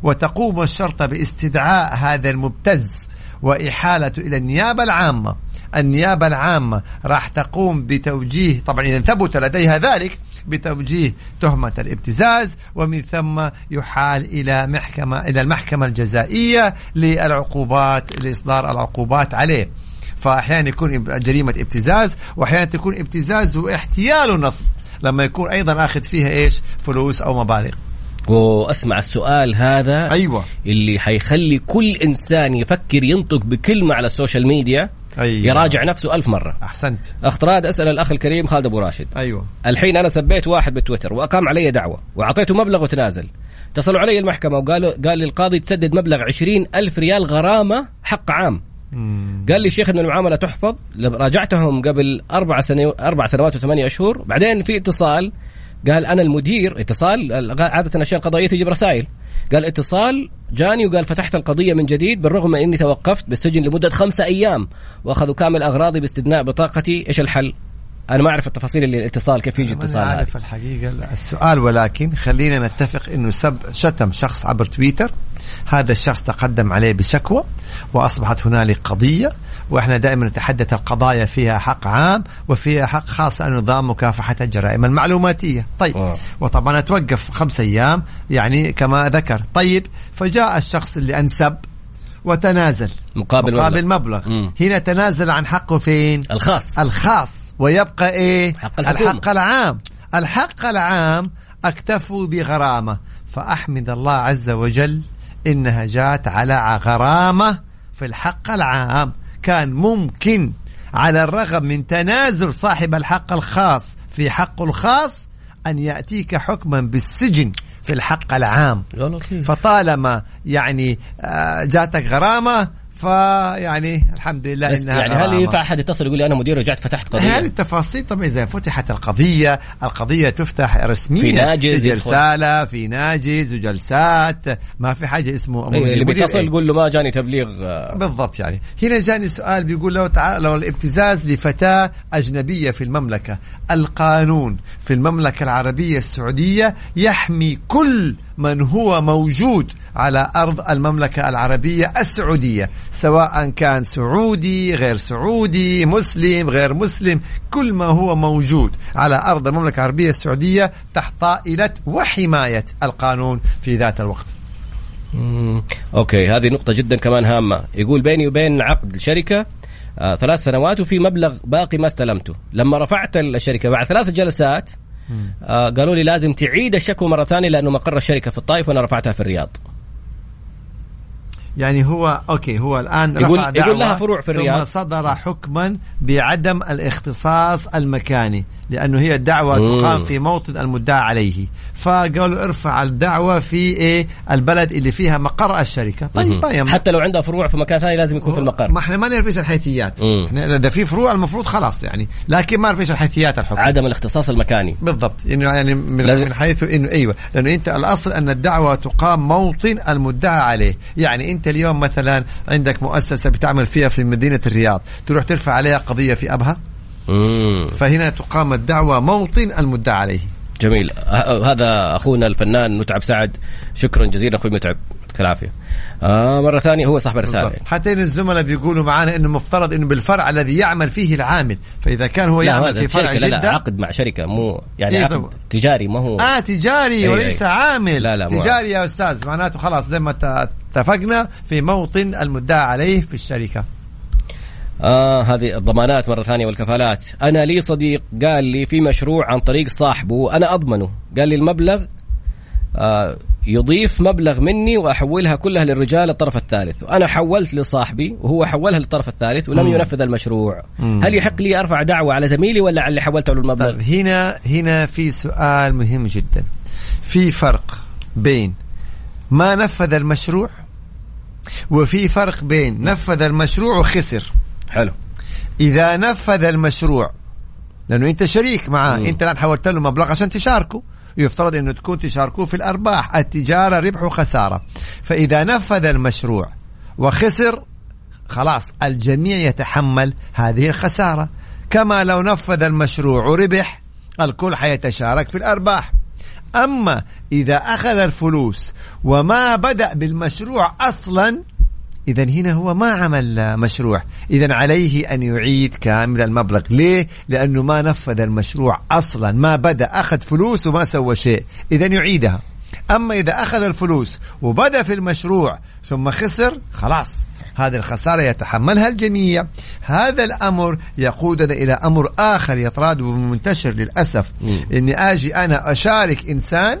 وتقوم الشرطة باستدعاء هذا المبتز وإحالته إلى النيابة العامة. النيابة العامة راح تقوم بتوجيه طبعا إذا ثبت لديها ذلك بتوجيه تهمة الابتزاز ومن ثم يحال إلى محكمة إلى المحكمة الجزائية للعقوبات لإصدار العقوبات عليه. فأحيانا يكون جريمة ابتزاز وأحيانا تكون ابتزاز واحتيال ونصب لما يكون أيضا أخذ فيها إيش؟ فلوس أو مبالغ. وأسمع السؤال هذا أيوة. اللي حيخلي كل إنسان يفكر ينطق بكلمة على ال social media. أيوة. يراجع نفسه ألف مرة. أحسنت. أخ طراد أسأل الأخ الكريم خالد أبو راشد. أيوة. الحين أنا سبيت واحد بتويتر وأقام علي دعوة وأعطيته مبلغ وتنازل. اتصلوا علي المحكمة وقالوا قال لي القاضي تسدد مبلغ عشرين ألف ريال غرامة حق عام. قال لي شيخ إن المعاملة تحفظ. راجعتهم قبل أربع سنو أربع سنوات وثمانية أشهر. بعدين في اتصال قال أنا المدير اتصال عادة الأشياء القضائية تجيب رسائل. قال اتصال جاني وقال فتحت القضية من جديد بالرغم من إني توقفت بالسجن لمدة خمسة أيام وأخذوا كامل أغراضي باستثناء بطاقتي. إيش الحل؟ أنا ما أعرف التفاصيل اللي الاتصال كيف يجي اتصال هذا. عارف الحقيقة السؤال ولكن خلينا نتفق إنه سب شتم شخص عبر تويتر. هذا الشخص تقدم عليه بشكوى وأصبحت هنالك قضية. وإحنا دائما نتحدث القضايا فيها حق عام وفيها حق خاص نظام مكافحة الجرائم المعلوماتية. طيب آه. وطبعا توقف خمس أيام يعني كما ذكر. طيب فجاء الشخص اللي أنسب وتنازل. مقابل مقابل مبلغ. مبلغ. مم. هنا تنازل عن حقه فين؟ الخاص. الخاص. ويبقى إيه؟ حق الحكومة. الحق العام. الحق العام أكتفوا بغرامة. فأحمد الله عز وجل إنها جات على غرامة في الحق العام. كان ممكن على الرغم من تنازل صاحب الحق الخاص في حقه الخاص أن يأتيك حكما بالسجن في الحق العام. فطالما يعني آه، جاتك غرامة فيعني الحمد لله بس إنها يعني هل. ينفع أحد يتصل يقول لي أنا مدير رجعت فتحت هذه قضيه التفاصيل طبعا إذا فتحت القضية القضية تفتح رسميا في ناجز يدخل. رساله في ناجز وجلسات ما في حاجة اسمه أيوة، اللي بيتصل إيه. يقول له ما جاني تبليغ بالضبط يعني هنا جاني سؤال بيقول لو تع... لو الابتزاز لفتاة أجنبية في المملكة القانون في المملكة العربية السعودية يحمي كل من هو موجود على أرض المملكة العربية السعودية سواء كان سعودي غير سعودي مسلم غير مسلم كل ما هو موجود على أرض المملكة العربية السعودية تحت طائلة وحماية القانون في ذات الوقت. okay هذه نقطة جدا كمان هامة. يقول بيني وبين عقد الشركة آه ثلاث سنوات وفي مبلغ باقي ما استلمته. لما رفعت الشركة بعد ثلاث جلسات آه قالوا لي لازم تعيد الشكوى مرة ثانية لأنه مقر الشركة في الطائف وأنا رفعتها في الرياض يعني هو okay هو الآن يقول- رفع يقول لها فروع في الرياض. ثم صدر حكما بعدم الاختصاص المكاني لأنه هي الدعوه مم. تقام في موطن المدعى عليه. فقالوا ارفع الدعوة في إيه؟ البلد اللي فيها مقر الشركة. طيب مم. ما ينبغي. حتى لو عندها فروع في مكان ثاني لازم يكون في المقر. ما إحنا ما نعرف إيش الحيثيات. مم. إحنا إذا في فروع المفروض خلاص يعني. لكن ما نعرف إيش الحيثيات الحكم. عدم الاختصاص المكاني. بالضبط. إنه يعني من, لازم- من حيث انه أيوه. لأنه أنت الأصل أن الدعوة تقام موطن المدعى عليه. يعني أنت اليوم مثلا عندك مؤسسة بتعمل فيها في مدينة الرياض. تروح ترفع عليها قضية في أبها؟ مم. فهنا تقام الدعوة موطن المدعى عليه. جميل. هذا أخونا الفنان متعب سعد. شكرا جزيلا أخوي متعب. يعطيك العافية. آه مرة ثانية هو صاحب الرسالة. بالضبط. حتى الزملاء بيقولوا معنا إنه مفترض إنه بالفرع الذي يعمل فيه العامل. فإذا كان هو لا يعمل في فرع شركة. لا, لا عقد مع شركة. مو يعني إيه عقد طبعا. تجاري ما هو. آه تجاري أي وليس أي. عامل. لا لا تجاري يا أستاذ. معناته خلاص زي ما اتفقنا في موطن المدعى عليه في الشركة. آه هذه الضمانات مرة ثانية والكفالات. أنا لي صديق قال لي في مشروع عن طريق صاحبه أنا أضمنه. قال لي المبلغ آه يضيف مبلغ مني وأحولها كلها للرجال الطرف الثالث. وأنا حولت لصاحبي وهو حولها للطرف الثالث ولم مم. ينفذ المشروع. مم. هل يحق لي أرفع دعوة على زميلي ولا على اللي حولته له المبلغ طيب هنا هنا في سؤال مهم جدا. في فرق بين ما نفذ المشروع وفي فرق بين نفذ المشروع وخسر. حلو. إذا نفذ المشروع لأنه أنت شريك معاه مم. أنت الآن حولت له مبلغ عشان تشاركوا يفترض أنه تكون تشاركوه في الأرباح التجارة ربح وخسارة. فإذا نفذ المشروع وخسر خلاص الجميع يتحمل هذه الخسارة. كما لو نفذ المشروع وربح الكل حيتشارك في الأرباح. أما إذا أخذ الفلوس وما بدأ بالمشروع أصلا إذا هنا هو ما عمل مشروع. إذا عليه أن يعيد كامل المبلغ. ليه؟ لأنه ما نفذ المشروع أصلا. ما بدأ. أخذ فلوس وما سوى شيء. إذا يعيدها. أما إذا أخذ الفلوس وبدأ في المشروع ثم خسر خلاص. هذه الخسارة يتحملها الجميع. هذا الأمر يقودنا إلى أمر آخر يتراد ومنتشر للأسف. إني أجي أنا أشارك إنسان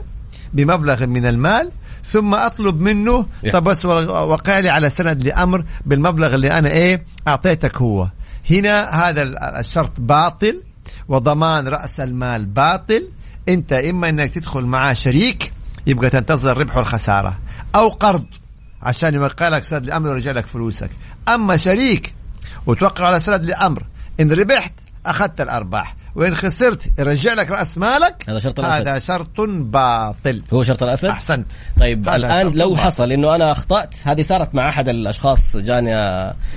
بمبلغ من المال ثم أطلب منه. طب بس وقع لي على سند لأمر بالمبلغ اللي أنا إيه أعطيتك هو. هنا هذا ال- الشرط باطل وضمان رأس المال باطل. أنت إما إنك تدخل معاه شريك يبقى تنتظر الربح والخسارة أو قرض عشان يوقع لك سند لأمر ويرجع لك فلوسك. أما شريك وتوقع على سند لأمر إن ربحت أخذت الأرباح. وإن خسرت يرجع لك رأس مالك هذا شرط الأسد. هذا شرط باطل هو شرط الأسد أحسنت طيب شرط لو باطل. حصل إنه أنا أخطأت هذه صارت مع أحد الأشخاص جاني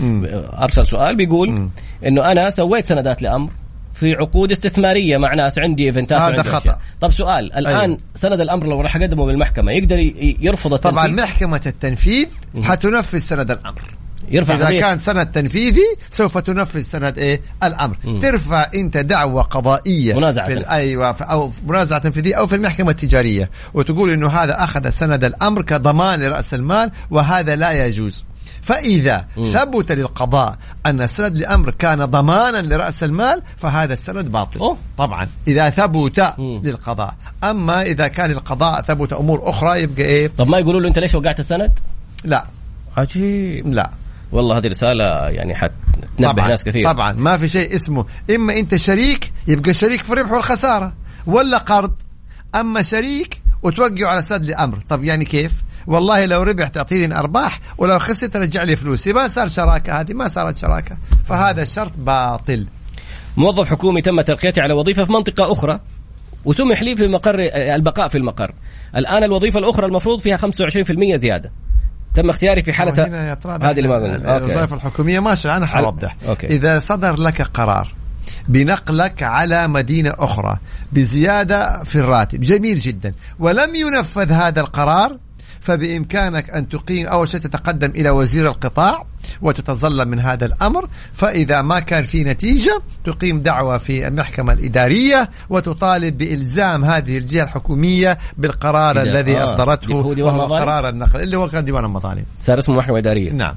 مم. أرسل سؤال بيقول مم. إنه أنا سويت سندات لأمر في عقود استثمارية مع ناس عندي events هذا خطأ. أشياء. طب سؤال الان أيوه. أيوه. سند الأمر لو راح أقدمه بالمحكمة يقدر يرفض التنفيذ طبعا محكمة التنفيذ حتنفذ سند الأمر يرفع إذا قضية. كان سند تنفيذي سوف تنفذ سند إيه؟ الأمر. مم. ترفع أنت دعوة قضائية منازعة. في أو في منازعة تنفيذية أو في المحكمة التجارية. وتقول إنه هذا أخذ سند الأمر كضمان لرأس المال وهذا لا يجوز. فإذا مم. ثبت للقضاء أن سند الأمر كان ضمانا لرأس المال فهذا السند باطل. أوه. طبعا إذا ثبت مم. للقضاء. أما إذا كان القضاء ثبت أمور أخرى يبقى إيه؟ طب ما يقولوا له أنت ليش وقعت السند؟ لا. عجيب. لا. والله هذه رسالة يعني حتنبه طبعا ناس كثير. طبعا. ما في شيء اسمه. إما أنت شريك يبقى شريك في الربح والخسارة ولا قرض. أما شريك وتوقعوا على سد لأمر. طب يعني كيف؟ والله لو ربح تعطيني ارباح ولو خسرت رجع لي فلوسي. ما صار شراكة هذه ما صارت شراكة. فهذا الشرط باطل. موظف حكومي تم ترقيته على وظيفة في منطقة أخرى وسمح لي في مقر البقاء في المقر. الآن الوظيفة الأخرى المفروض فيها 25% زيادة. تم اختياري في حالة هذه. أوكي. الوظائف الحكومية ماشي أنا حوضح. إذا صدر لك قرار بنقلك على مدينة أخرى بزيادة في الراتب جميل جدا ولم ينفذ هذا القرار فبإمكانك أن تقيم أول شيء تتقدم إلى وزير القطاع وتتظلم من هذا الأمر فإذا ما كان في نتيجة تقيم دعوة في المحكمة الإدارية وتطالب بإلزام هذه الجهة الحكومية بالقرار الذي آه. ديوان وهو؟ قرار النقل اللي هو كان ديوان المظالم صار اسمه محكمه اداريه نعم.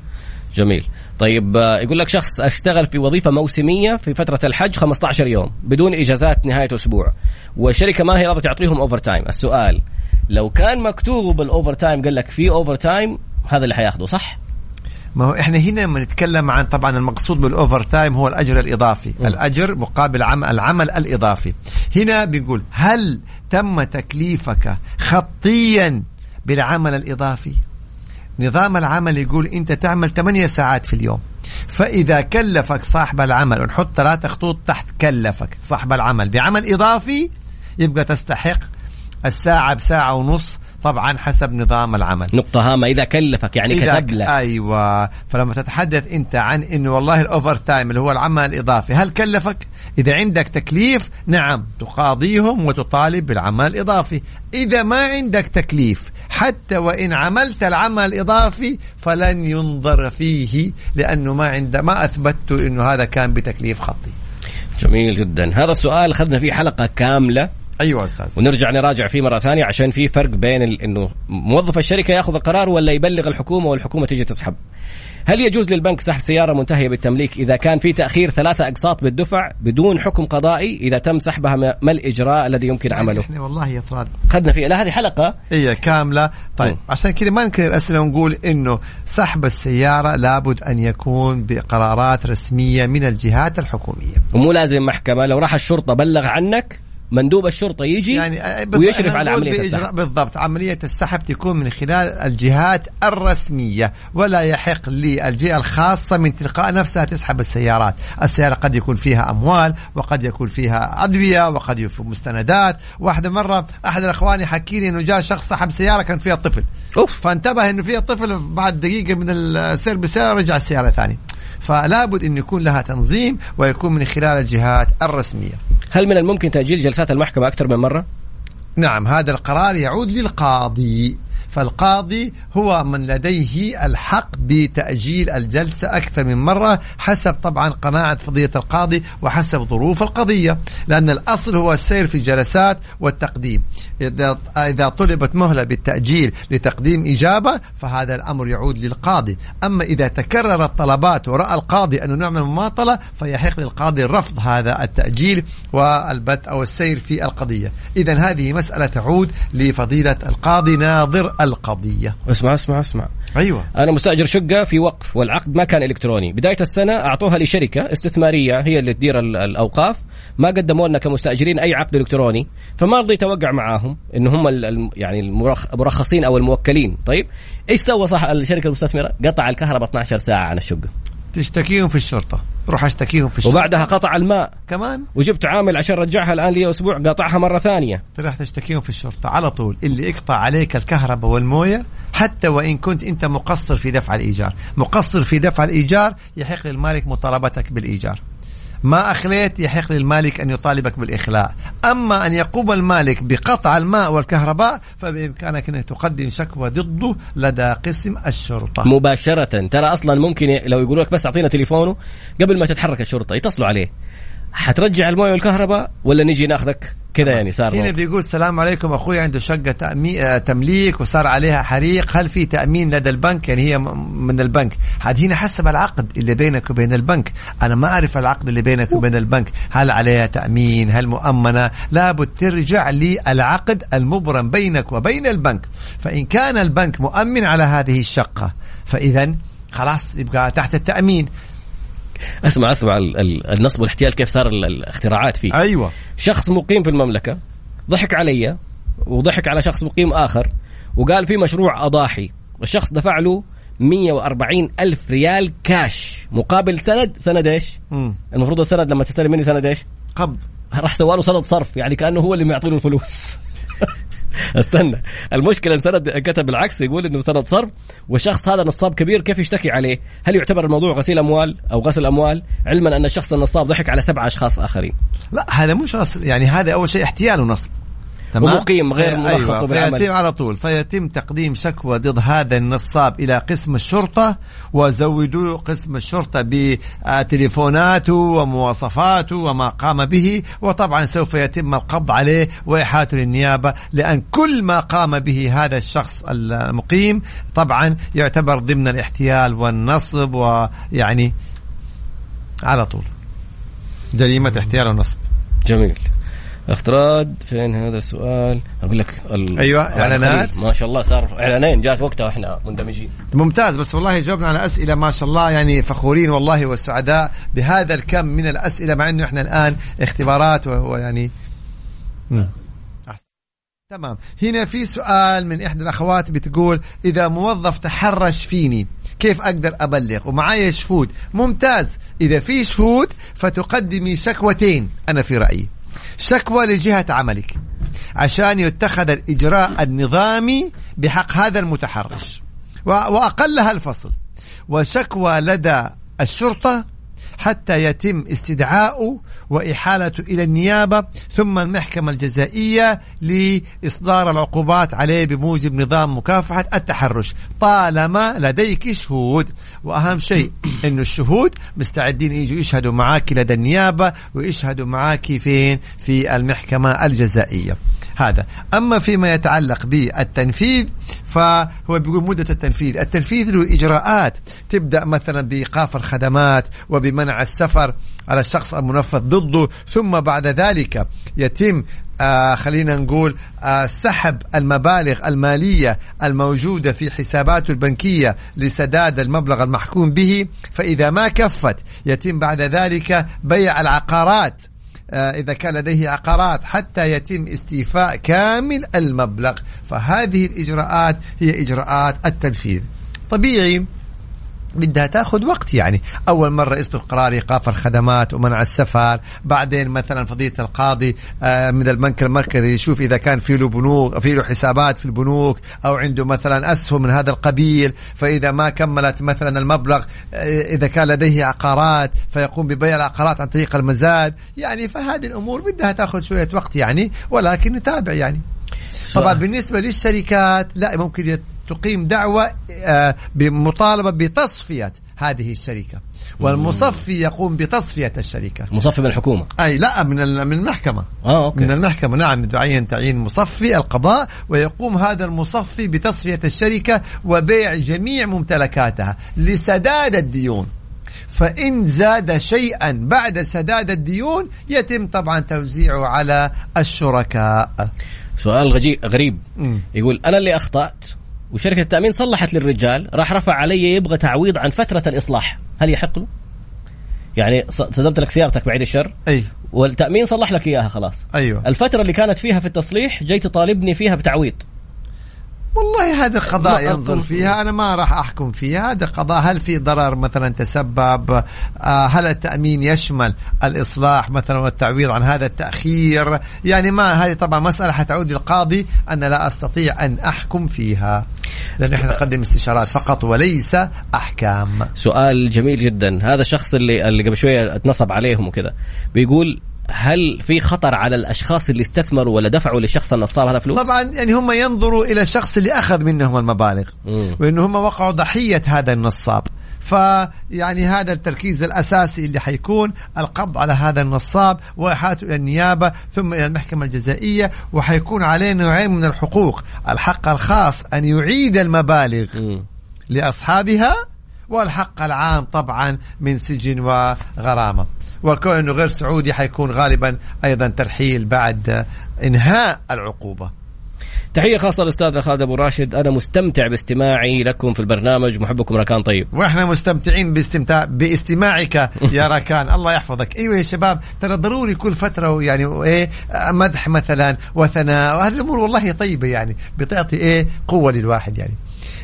جميل. طيب آه، يقول لك شخص أشتغل في وظيفة موسمية في فترة الحج 15 يوم بدون إجازات نهاية أسبوع والشركة ما هي راضية تعطيهم overtime السؤال لو كان مكتوب ال overtime قال لك في overtime هذا اللي حياخده صح؟ ما هو إحنا هنا لما نتكلم عن طبعا المقصود بال overtime هو الأجر الإضافي. م. الأجر مقابل عمل العمل الإضافي. هنا بيقول هل تم تكليفك خطيا بالعمل الإضافي؟ نظام العمل يقول أنت تعمل 8 ساعات في اليوم. فإذا كلفك صاحب العمل ونحط ثلاثة خطوط تحت كلفك صاحب العمل بعمل إضافي يبقى تستحق الساعة بساعة ونص طبعا حسب نظام العمل. نقطة هامة إذا كلفك يعني إذا كتب لك أيوه. فلما تتحدث أنت عن إنه والله الأوفر تايم اللي هو العمل الإضافي هل كلفك؟ إذا عندك تكليف نعم تقاضيهم وتطالب بالعمل الإضافي. إذا ما عندك تكليف حتى وإن عملت العمل الإضافي فلن ينظر فيه لأنه ما عند ما أثبتت إنه هذا كان بتكليف خطي. جميل جدا. هذا السؤال أخذنا فيه حلقة كاملة. أيوه أستاذ. ونرجع نراجع فيه مرة ثانية عشان في فرق بين ال... إنه موظف الشركة ياخذ القرار ولا يبلغ الحكومة والحكومة تيجي تسحب. هل يجوز للبنك سحب سيارة منتهية بالتمليك إذا كان في تأخير ثلاثة أقساط بالدفع بدون حكم قضائي؟ إذا تم سحبها ما الإجراء الذي يمكن يعني عمله؟ إحنا والله يا طراد خدنا فيها لا هذه حلقة. هي كاملة. طيب مم. عشان كذا ما نكرر الأسئلة ونقول إنه سحب السيارة لابد أن يكون بقرارات رسمية من الجهات الحكومية. ومو لازم محكمة. لو راح الشرطة بلغ عنك مندوب الشرطة يجي يعني ويشرف على بإجراء- السحب. بالضبط. عملية السحب تكون من خلال الجهات الرسمية ولا يحق للجهة الخاصة من تلقاء نفسها تسحب السيارات. السيارة قد يكون فيها أموال وقد يكون فيها أدوية وقد يكون مستندات. واحدة مرة أحد الأخوان يحكي لي أنه جاء شخص سحب سيارة كان فيها طفل. أوف. فانتبه إنه فيها طفل بعد دقيقة من السير بالسياره رجع السيارة ثاني فلا بد أن يكون لها تنظيم ويكون من خلال الجهات الرسمية هل من الممكن تأجيل جلسات المحكمة أكثر من مرة؟ نعم هذا القرار يعود للقاضي فالقاضي هو من لديه الحق بتأجيل الجلسة أكثر من مرة حسب طبعا قناعة فضيلة القاضي وحسب ظروف القضية لأن الأصل هو السير في الجلسات والتقديم. إذا إذا طلبت مهلة بالتأجيل لتقديم إجابة فهذا الأمر يعود للقاضي. أما إذا تكررت طلبات ورأى القاضي أنه نعمل مماطلة فيحق للقاضي رفض هذا التأجيل والبت أو السير في القضية. إذا هذه مسألة تعود لفضيلة القاضي ناظر القضية. اسمع اسمع اسمع. أيوة. أنا مستأجر شقة في وقف والعقد ما كان إلكتروني. بداية السنة أعطوها لشركة استثمارية هي اللي تدير ال- الأوقاف. ما قدموا لنا كمستأجرين أي عقد إلكتروني. فما رضيت أوقع معاهم إن هم يعني المرخ- المرخصين أو الموكلين. طيب إيش سوى صح الشركة المستثمرة؟ قطع الكهرباء 12 ساعة عن الشقة. تشتكيهم في الشرطة. روح أشتكيهم في الشرطة. وبعدها قطع الماء. كمان؟ وجبت عامل عشان رجعها الآن لي أسبوع قاطعها مرة ثانية. تروح تشتكيهم في الشرطة. على طول. اللي يقطع عليك الكهرباء والموية حتى وإن كنت أنت مقصر في دفع الإيجار. مقصر في دفع الإيجار يحق للمالك مطالبتك بالإيجار. ما أخليت يحق للمالك أن يطالبك بالإخلاء. أما أن يقوم المالك بقطع الماء والكهرباء فبإمكانك أن تقدم شكوى ضده لدى قسم الشرطة. مباشرة. ترى أصلا ممكن لو يقولوا لك بس أعطينا تليفونه قبل ما تتحرك الشرطة يتصلوا عليه. حترجع الموية والكهرباء ولا نجي ناخذك؟ كذا يعني صار هنا. بيقول السلام عليكم أخوي عنده شقة تأمي... آه، تمليك وصار عليها حريق. هل في تأمين لدى البنك؟ يعني هي من البنك. هذه هنا حسب العقد اللي بينك وبين البنك. أنا ما أعرف العقد اللي بينك وبين البنك. هل عليها تأمين؟ هل مؤمنة؟ لابد ترجع للعقد المبرم بينك وبين البنك. فإن كان البنك مؤمن على هذه الشقة فاذا خلاص يبقى تحت التأمين. اسمع اسمع ال- ال- النصب والاحتيال كيف صار ال- الاختراعات فيه. أيوه. شخص مقيم في المملكة ضحك علي وضحك على شخص مقيم آخر وقال في مشروع أضاحي. الشخص دفع له 140 ألف ريال كاش مقابل سند. سند إيش؟ مم. المفروض السند لما تستلم مني سند إيش؟ قبض. راح سوى له سند صرف يعني كأنه هو اللي معطي له الفلوس. استنى المشكلة السند كتب بالعكس يقول إنه سند صرف والشخص هذا نصاب كبير كيف يشتكي عليه؟ هل يعتبر الموضوع غسيل أموال أو غسل أموال؟ علما أن الشخص النصاب ضحك على سبعة أشخاص آخرين. لا هذا مش غصب يعني هذا أول شيء احتيال ونصب تمام ومقيم غير مرخص أيوة. وبالعمل. فيتم على طول فيتم تقديم شكوى ضد هذا النصاب إلى قسم الشرطة وزودوا قسم الشرطة بتليفوناته ومواصفاته وما قام به وطبعا سوف يتم القبض عليه واحاله للنيابه لأن كل ما قام به هذا الشخص المقيم طبعا يعتبر ضمن الاحتيال والنصب ويعني على طول جريمة احتيال ونصب جميل. اختراد فين هذا السؤال؟ أقول لك ال... إعلانات. قليل. ما شاء الله صار إعلانين جات وقتها وإحنا مندمجين. ممتاز بس والله جاوبنا على أسئلة ما شاء الله يعني فخورين والله والسعداء بهذا الكم من الأسئلة مع إنه إحنا الآن اختبارات ويعني أحسن. تمام هنا في سؤال من إحدى الأخوات بتقول إذا موظف تحرش فيني كيف أقدر أبلغ ومعايا شهود ممتاز إذا في شهود فتقدمي شكوتين أنا في رأيي شكوى لجهة عملك عشان يتخذ الإجراء النظامي بحق هذا المتحرش. و- وأقلها الفصل. وشكوى لدى الشرطة حتى يتم استدعاؤه وإحالته إلى النيابة ثم المحكمة الجزائية لإصدار العقوبات عليه بموجب نظام مكافحة التحرش. طالما لديك شهود. وأهم شيء أن الشهود مستعدين يجوا يشهدوا معك لدى النيابة ويشهدوا معك فين؟ في المحكمة الجزائية. هذا. أما فيما يتعلق بالتنفيذ فهو بيقول مدة التنفيذ. التنفيذ له إجراءات. تبدأ مثلا بإيقاف الخدمات وبمنع السفر على الشخص المنفذ ضده ثم بعد ذلك يتم آه خلينا نقول آه سحب المبالغ المالية الموجودة في حساباته البنكية لسداد المبلغ المحكوم به. فإذا ما كفت يتم بعد ذلك بيع العقارات. إذا كان لديه عقارات حتى يتم استيفاء كامل المبلغ. فهذه الإجراءات هي إجراءات التنفيذ. طبيعي بدها تاخذ وقت يعني. أول مرة يصدر قرار ايقاف الخدمات ومنع السفر. بعدين مثلا فضيلة القاضي آه، من البنك المركزي يشوف إذا كان في له بنوك في له حسابات في البنوك أو عنده مثلا أسهم من هذا القبيل فإذا ما كملت مثلا المبلغ آه، إذا كان لديه عقارات فيقوم ببيع العقارات عن طريق المزاد. يعني فهذه الأمور بدها تاخذ شوية وقت يعني ولكن نتابع يعني. طبعا بالنسبة للشركات لا ممكن تقيم دعوة آه، بمطالبة بتصفية هذه الشركة. والمصفي يقوم بتصفية الشركة. مصفي من الحكومة أي لا من من المحكمة. آه أوكي. من المحكمة. نعم تعين تعيين مصفي القضاء ويقوم هذا المصفي بتصفية الشركة وبيع جميع ممتلكاتها لسداد الديون. فإن زاد شيئا بعد سداد الديون يتم طبعا توزيعه على الشركاء. سؤال غريب. يقول أنا اللي أخطأت وشركة التأمين صلحت للرجال راح رفع علي يبغى تعويض عن فترة الإصلاح. هل يحق له؟ يعني صدمت لك سيارتك بعيد الشر؟ أي. والتأمين صلح لك إياها خلاص. أيوه. الفترة اللي كانت فيها في التصليح جاي تطالبني فيها بتعويض. والله هذا قضاء ينظر فيها أنا ما راح أحكم فيها. هذا قضاء هل في ضرر مثلا تسبب؟ آه، هل التأمين يشمل الإصلاح مثلا والتعويض عن هذا التأخير؟ يعني ما هذه طبعا مسألة حتعود للقاضي أنا لا أستطيع أن أحكم فيها. لأن إحنا نقدم استشارات فقط وليس أحكام. سؤال جميل جدا. هذا الشخص اللي اللي قبل شوية اتنصب عليهم وكذا. بيقول هل في خطر على الأشخاص اللي استثمروا ولا دفعوا للشخص النصاب هذا فلوس؟ طبعا يعني هم ينظروا إلى الشخص اللي أخذ منهم المبالغ وانه هم وقعوا ضحية هذا النصاب. فيعني هذا التركيز الأساسي اللي حيكون القبض على هذا النصاب واحالته إلى النيابة ثم إلى المحكمة الجزائية وحيكون عليه نوعين من الحقوق، الحق الخاص أن يعيد المبالغ لأصحابها والحق العام طبعا من سجن وغرامة. وكونه غير سعودي حيكون غالبا أيضا ترحيل بعد إنهاء العقوبة. تحية خاصة للأستاذ خالد أبو راشد. أنا مستمتع باستماعي لكم في البرنامج. محبكم ركان طيب. وإحنا مستمتعين باستمتاع باستماعك يا ركان الله يحفظك. أيوة يا شباب ترى ضروري كل فترة يعني إيه مدح مثلا وثناء وهذه الأمور والله طيبة يعني بتعطي إيه قوة للواحد يعني.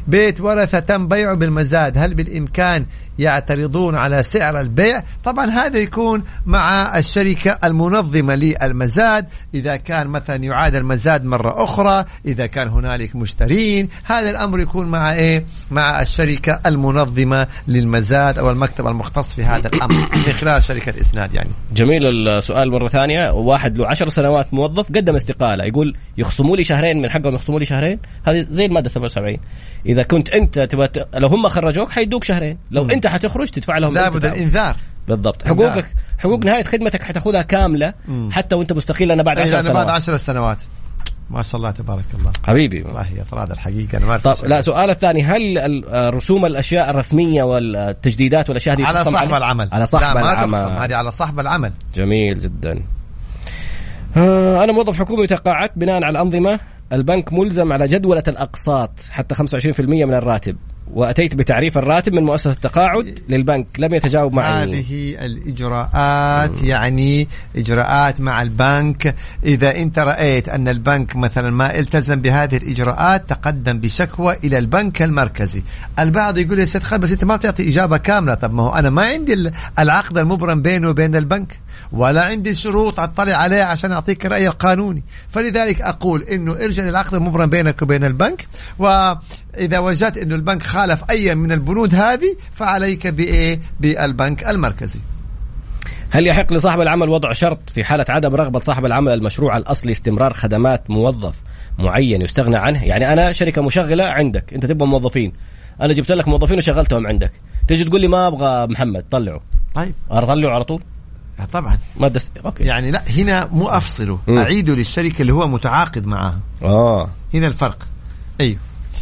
بيت ورثة تم بيعه بالمزاد. هل بالإمكان يعترضون على سعر البيع. طبعا هذا يكون مع الشركة المنظمة للمزاد. إذا كان مثلا يعاد المزاد مرة أخرى إذا كان هنالك مشترين هذا الأمر يكون مع إيه؟ مع الشركة المنظمة للمزاد أو المكتب المختص في هذا الأمر من خلال شركة إسناد يعني. جميل السؤال مرة ثانية. واحد له عشر سنوات موظف قدم استقالة يقول يخصموا لي شهرين من حقهم يخصموا لي شهرين؟ هذه زي المادة 77 إذا كنت أنت تبغى لو هم خرجوك حيدوك شهرين. لو. أنت حتخرج تدفع لهم لابد الانذار بالضبط. حقوقك حقوق نهاية خدمتك حتاخذها كاملة مم. حتى وأنت مستقيل أنا بعد 10 سنوات بعد 10 سنوات. ما شاء الله تبارك الله. حبيبي. والله هي اطراد الحقيقة أنا ما طب لا سؤال الثاني. هل رسوم الأشياء الرسمية والتجديدات والأشياء هذه على صاحب العمل. على صاحب لا العمل. ما هذه على صاحب العمل. جميل جدا. آه، أنا موظف حكومي تقاعدت بناء على الانظمه البنك ملزم على جدولة الأقساط حتى 25% من الراتب. وأتيت بتعريف الراتب من مؤسسة التقاعد للبنك لم يتجاوب معي. هذه الإجراءات يعني إجراءات مع البنك. إذا أنت رأيت أن البنك مثلا ما التزم بهذه الإجراءات تقدم بشكوى إلى البنك المركزي. البعض يقول سيد خالد بس أنت ما بتعطي إجابة كاملة. طب ما هو أنا ما عندي العقد المبرم بيني وبين البنك ولا عندي شروط أطلع عليها عشان أعطيك الراي القانوني. فلذلك أقول إنه ارجع للعقد المبرم بينك وبين البنك و إذا وجدت إنه البنك خالف أي من البنود هذه فعليك بإيه؟ بالبنك المركزي. هل يحق لصاحب العمل وضع شرط في حالة عدم رغبة صاحب العمل المشروع الأصلي استمرار خدمات موظف معين يستغنى عنه؟ يعني أنا شركة مشغلة عندك أنت تبغى موظفين. أنا جبت لك موظفين وشغلتهم عندك. تيجي تقول لي ما أبغى محمد طلعه. طيب. أطلعه على طول؟ آه، طبعا. ما دس... أوكي. يعني لا هنا مو افصله. اعيده للشركة اللي هو متعاقد معها. آه. هنا الفرق. أيوه.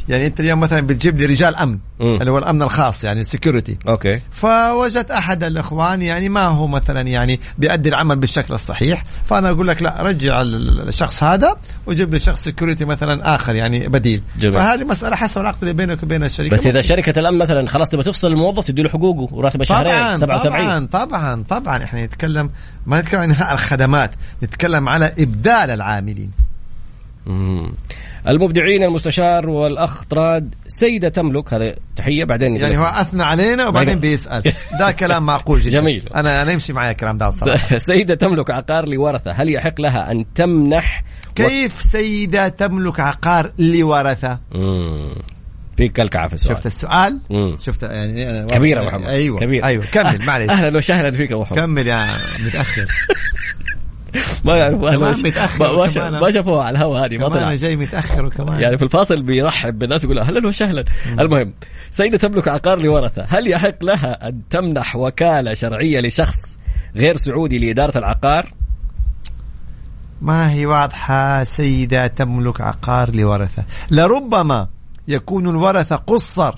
يعني انت اليوم مثلا بتجيب لي رجال أمن مم. اللي هو الأمن الخاص يعني ال security okay. فوجدت أحد الإخوان يعني ما هو مثلا يعني بيأدي العمل بالشكل الصحيح فأنا أقول لك لا رجع ال- الشخص هذا وجيب لي شخص security مثلا آخر يعني بديل. جميل. فهذه مسألة حسب العقد اللي بينك وبين الشركة. بس إذا شركة الأمن مثلا خلاص تبغى تفصل الموظف تدي له حقوقه وراتبه شهرين طبعا 77 طبعا طبعا طبعا. إحنا نتكلم ما نتكلم عن انهاء الخدمات نتكلم على إبدال العاملين. مم. المبدعين المستشار والأخ طراد سيدة تملك هذا تحية بعدين يعني هو أثنى علينا وبعدين بعدين- بيسأل. ده كلام معقول جدا. جميل. أنا أنا يمشي معي الكلام ده الصراحه سيدة تملك عقار لورثة هل يحق لها أن تمنح كيف سيدة تملك عقار لورثة. في كلكعة في السؤال. شفت السؤال؟ مم. شفت يعني أنا- كبيرة محمد. أيوه. كبيرة. أيوه. كمل معلش أهلا وسهلا فيك يا محمد. كمل يا متأخر. ما يعرفوا متأخر ما- شافوها على الهواء هذه ما كمان أنا طلع جاي متأخر وكمان يعني في الفاصل بيرحب بالناس يقول أهلا وسهلا. المهم سيدة تملك عقار لورثة. هل يحق لها أن تمنح وكالة شرعية لشخص غير سعودي لإدارة العقار؟ ما هي واضحة سيدة تملك عقار لورثة؟ لربما يكون الورثة قصر.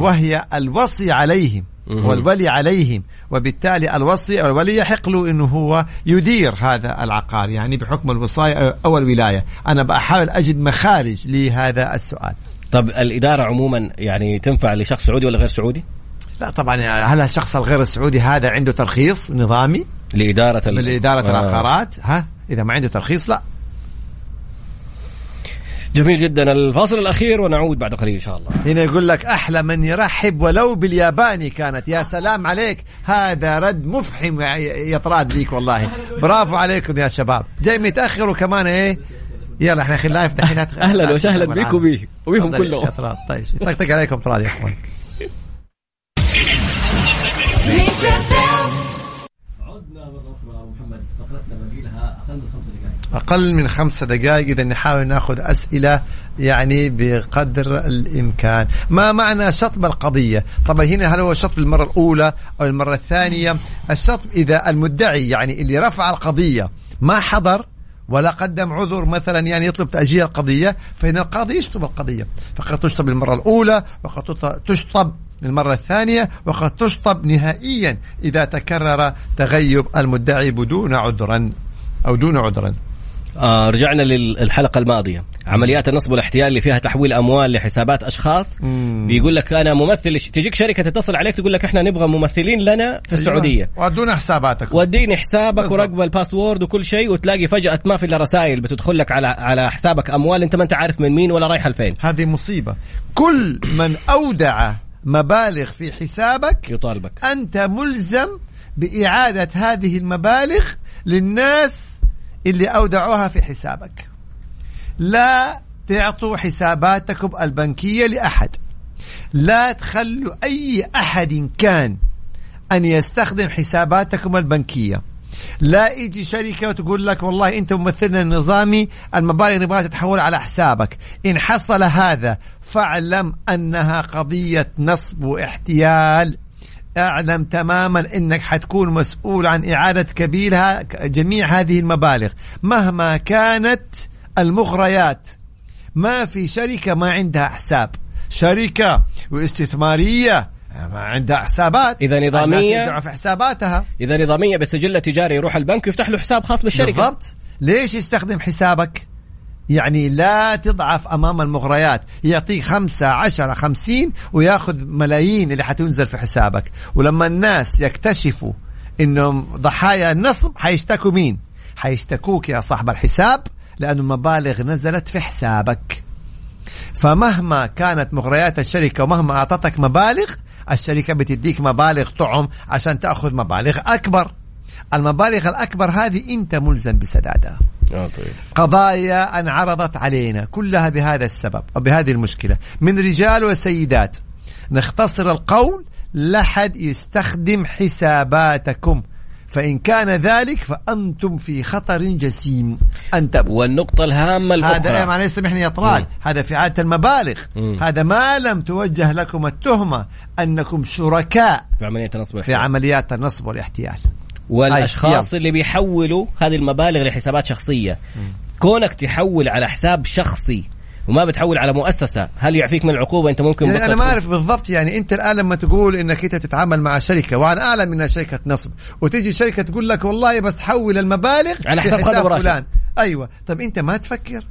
وهي الوصي عليهم. والولي عليهم وبالتالي الوصي أو الولي يحق له إنه هو يدير هذا العقار يعني بحكم الوصاية أو الولاية. أنا بحاول أجد مخارج لهذا السؤال. طب الإدارة عموما يعني تنفع لشخص سعودي ولا غير سعودي؟ لا طبعا هل الشخص الغير السعودي هذا عنده ترخيص نظامي؟ لإدارة لإدارة آه. العقارات؟ ها؟ إذا ما عنده ترخيص لا. جميل جدا. الفاصل الأخير ونعود بعد قليل إن شاء الله. هنا يقول لك أحلى من يرحب ولو بالياباني كانت. يا سلام عليك. هذا رد مفحم يا- يا طراد ليك والله. برافو عليكم يا شباب. جاي متأخر وكمان إيه؟ يلا إحنا خلينا لايف دحين أهلا وسهلا بك وبيه وبيهم كلهم. طيب. يطقطق عليكم طراد يا أخوان عدنا مرة أخرى محمد فقرتنا باقي لها أقل من خمس دقائق أقل من خمسة دقائق إذا نحاول نأخذ أسئلة يعني بقدر الإمكان. ما معنى شطب القضية؟ طبعا هنا هل هو شطب المرة الأولى أو المرة الثانية؟ الشطب إذا المدعي يعني اللي رفع القضية ما حضر ولا قدم عذر مثلا يعني يطلب تأجيل القضية فإن القاضي يشطب القضية. فقد تشطب المرة الأولى وقد تشطب المرة الثانية وقد تشطب نهائيا إذا تكرر تغيب المدعي بدون عذرا أو دون عذرا. آه رجعنا للحلقة الماضية. عمليات النصب والاحتيال اللي فيها تحويل أموال لحسابات أشخاص. مم. بيقول لك أنا ممثل تجيك شركة تتصل عليك تقول لك إحنا نبغى ممثلين لنا في السعودية. ودون حساباتك. وديني حسابك. ورقم الباسورد وكل شيء وتلاقي فجأة ما في إلا رسائل بتدخل لك على على حسابك أموال. أنت ما أنت عارف من مين ولا رايحة لفين. هذه مصيبة. كل من أودع مبالغ في حسابك يطالبك. أنت ملزم بإعادة هذه المبالغ للناس اللي أودعوها في حسابك. لا تعطوا حساباتكم البنكية لأحد. لا تخلوا أي أحد كان أن يستخدم حساباتكم البنكية. لا يجي شركة وتقول لك والله أنت ممثلنا النظامي المبالغ نبغاها تتحول على حسابك. إن حصل هذا فاعلم أنها قضية نصب واحتيال. أعلم تماما إنك حتكون مسؤول عن إعادة كبيرها جميع هذه المبالغ مهما كانت المغريات. ما في شركة ما عندها حساب. شركة واستثماريه ما عندها حسابات. الناس يدعوا في حساباتها. إذا نظامية بسجل تجاري يروح البنك ويفتح له حساب خاص بالشركة. بالضبط. ليش يستخدم حسابك؟ يعني لا تضعف أمام المغريات. يعطيك خمسة عشرة خمسين وياخذ ملايين اللي حتنزل في حسابك. ولما الناس يكتشفوا إنهم ضحايا النصب حيشتكوا مين؟ حيشتكوك يا صاحب الحساب لأن المبالغ نزلت في حسابك. فمهما كانت مغريات الشركة ومهما أعطتك مبالغ الشركة بتديك مبالغ طعم عشان تأخذ مبالغ أكبر. المبالغ الأكبر هذه أنت ملزم بسدادها آه طيب. قضايا انعرضت علينا كلها بهذا السبب أو بهذه المشكلة. من رجال وسيدات نختصر القول لا حد يستخدم حساباتكم. فإن كان ذلك فأنتم في خطر جسيم. انتبهوا والنقطة الهامة الأخرى. هذا معلش سامحني يا طراد مم. هذا في عادة المبالغ. مم. هذا ما لم توجه لكم التهمة أنكم شركاء في عملية النصب في عمليات النصب والاحتيال. والأشخاص أي، اللي بيحولوا هذه المبالغ لحسابات شخصية. كونك تحول على حساب شخصي وما بتحول على مؤسسة هل يعفيك من العقوبة؟ أنت ممكن يعني أنا ما أعرف بالضبط يعني أنت الآن لما تقول إنك أنت تتعامل مع شركة وأنا أعلم إنها شركة نصب وتيجي شركة تقول لك والله بس حول المبالغ على في حساب راشد. فلان. أيوه. طب أنت ما تفكر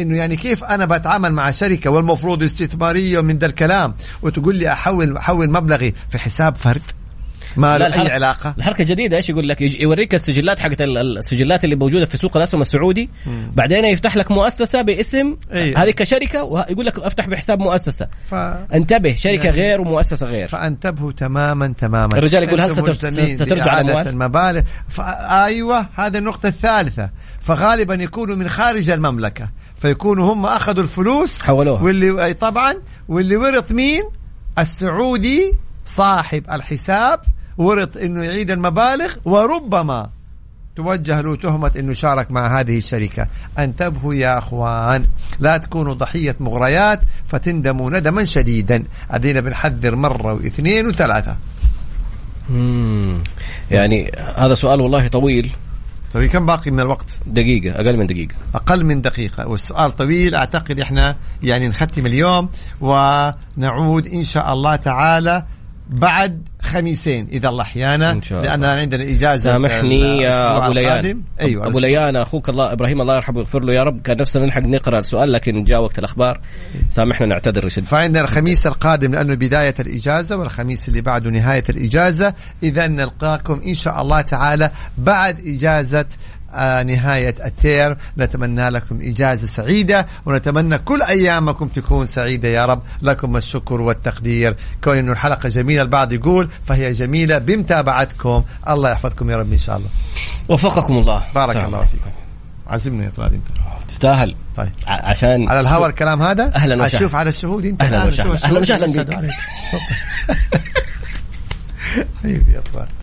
إنه يعني كيف أنا بتعامل مع شركة والمفروض استثمارية ومن ذا الكلام وتقول لي أحول أحول مبلغي في حساب فرد؟ ما له أي الحركة- علاقة. الحركه الجديده إيش يقول لك؟ يوريك السجلات حقت ال- السجلات اللي موجودة في سوق الأسهم السعودي. بعدين يفتح لك مؤسسة باسم إيه. هذه كشركة ويقول لك أفتح بحساب مؤسسة. ف... انتبه شركة يعني- غير ومؤسسة غير. فانتبهوا تماما تماما. الرجال يقول هل ستر- سترجع الأموال؟ المبالغ. ف... أيوه هذه النقطة الثالثة. فغالبا يكونوا من خارج المملكة. فيكونوا هم أخذوا الفلوس حولوها. واللي طبعا. واللي ورث مين؟ السعودي صاحب الحساب ورث إنه يعيد المبالغ وربما توجه له تهمة إنه شارك مع هذه الشركة. أنتبهوا يا أخوان لا تكونوا ضحية مغريات فتندموا ندما شديدا. ادينا بنحذر مرة واثنين وثلاثة. مم. يعني هذا سؤال والله طويل. طيب كم باقي من الوقت؟ دقيقة أقل من دقيقة. أقل من دقيقة. والسؤال طويل أعتقد إحنا يعني نختم اليوم ونعود إن شاء الله تعالى بعد خميسين. إذا الله أحيانا إن شاء الله. لاننا عندنا إجازة سامحني يا أبو ليان. أيوه أبو ليان أخوك الله إبراهيم الله يرحمه ويغفر له. يا رب كان نفسنا نلحق نقرأ السؤال لكن جاء وقت الأخبار. سامحنا نعتذر رشد فعندنا الخميس القادم لأنه بداية الإجازة والخميس اللي بعده نهاية الإجازة. إذا نلقاكم إن شاء الله تعالى بعد إجازة آه نهاية التير. نتمنى لكم إجازة سعيدة ونتمنى كل أيامكم تكون سعيدة يا رب. لكم الشكر والتقدير. كون أنه الحلقة جميلة البعض يقول فهي جميلة بمتابعتكم. الله يحفظكم يا رب إن شاء الله. وفقكم الله. بارك تعال. الله فيكم. عزمنا يا طلال أنت. تستاهل. طيب. عشان على الهواء الكلام هذا؟ أهلاً وسهلاً. أشوف على الشهود أنت. الآن، وسهلاً. الشهود. وسهلاً. حبيبي يا طلال.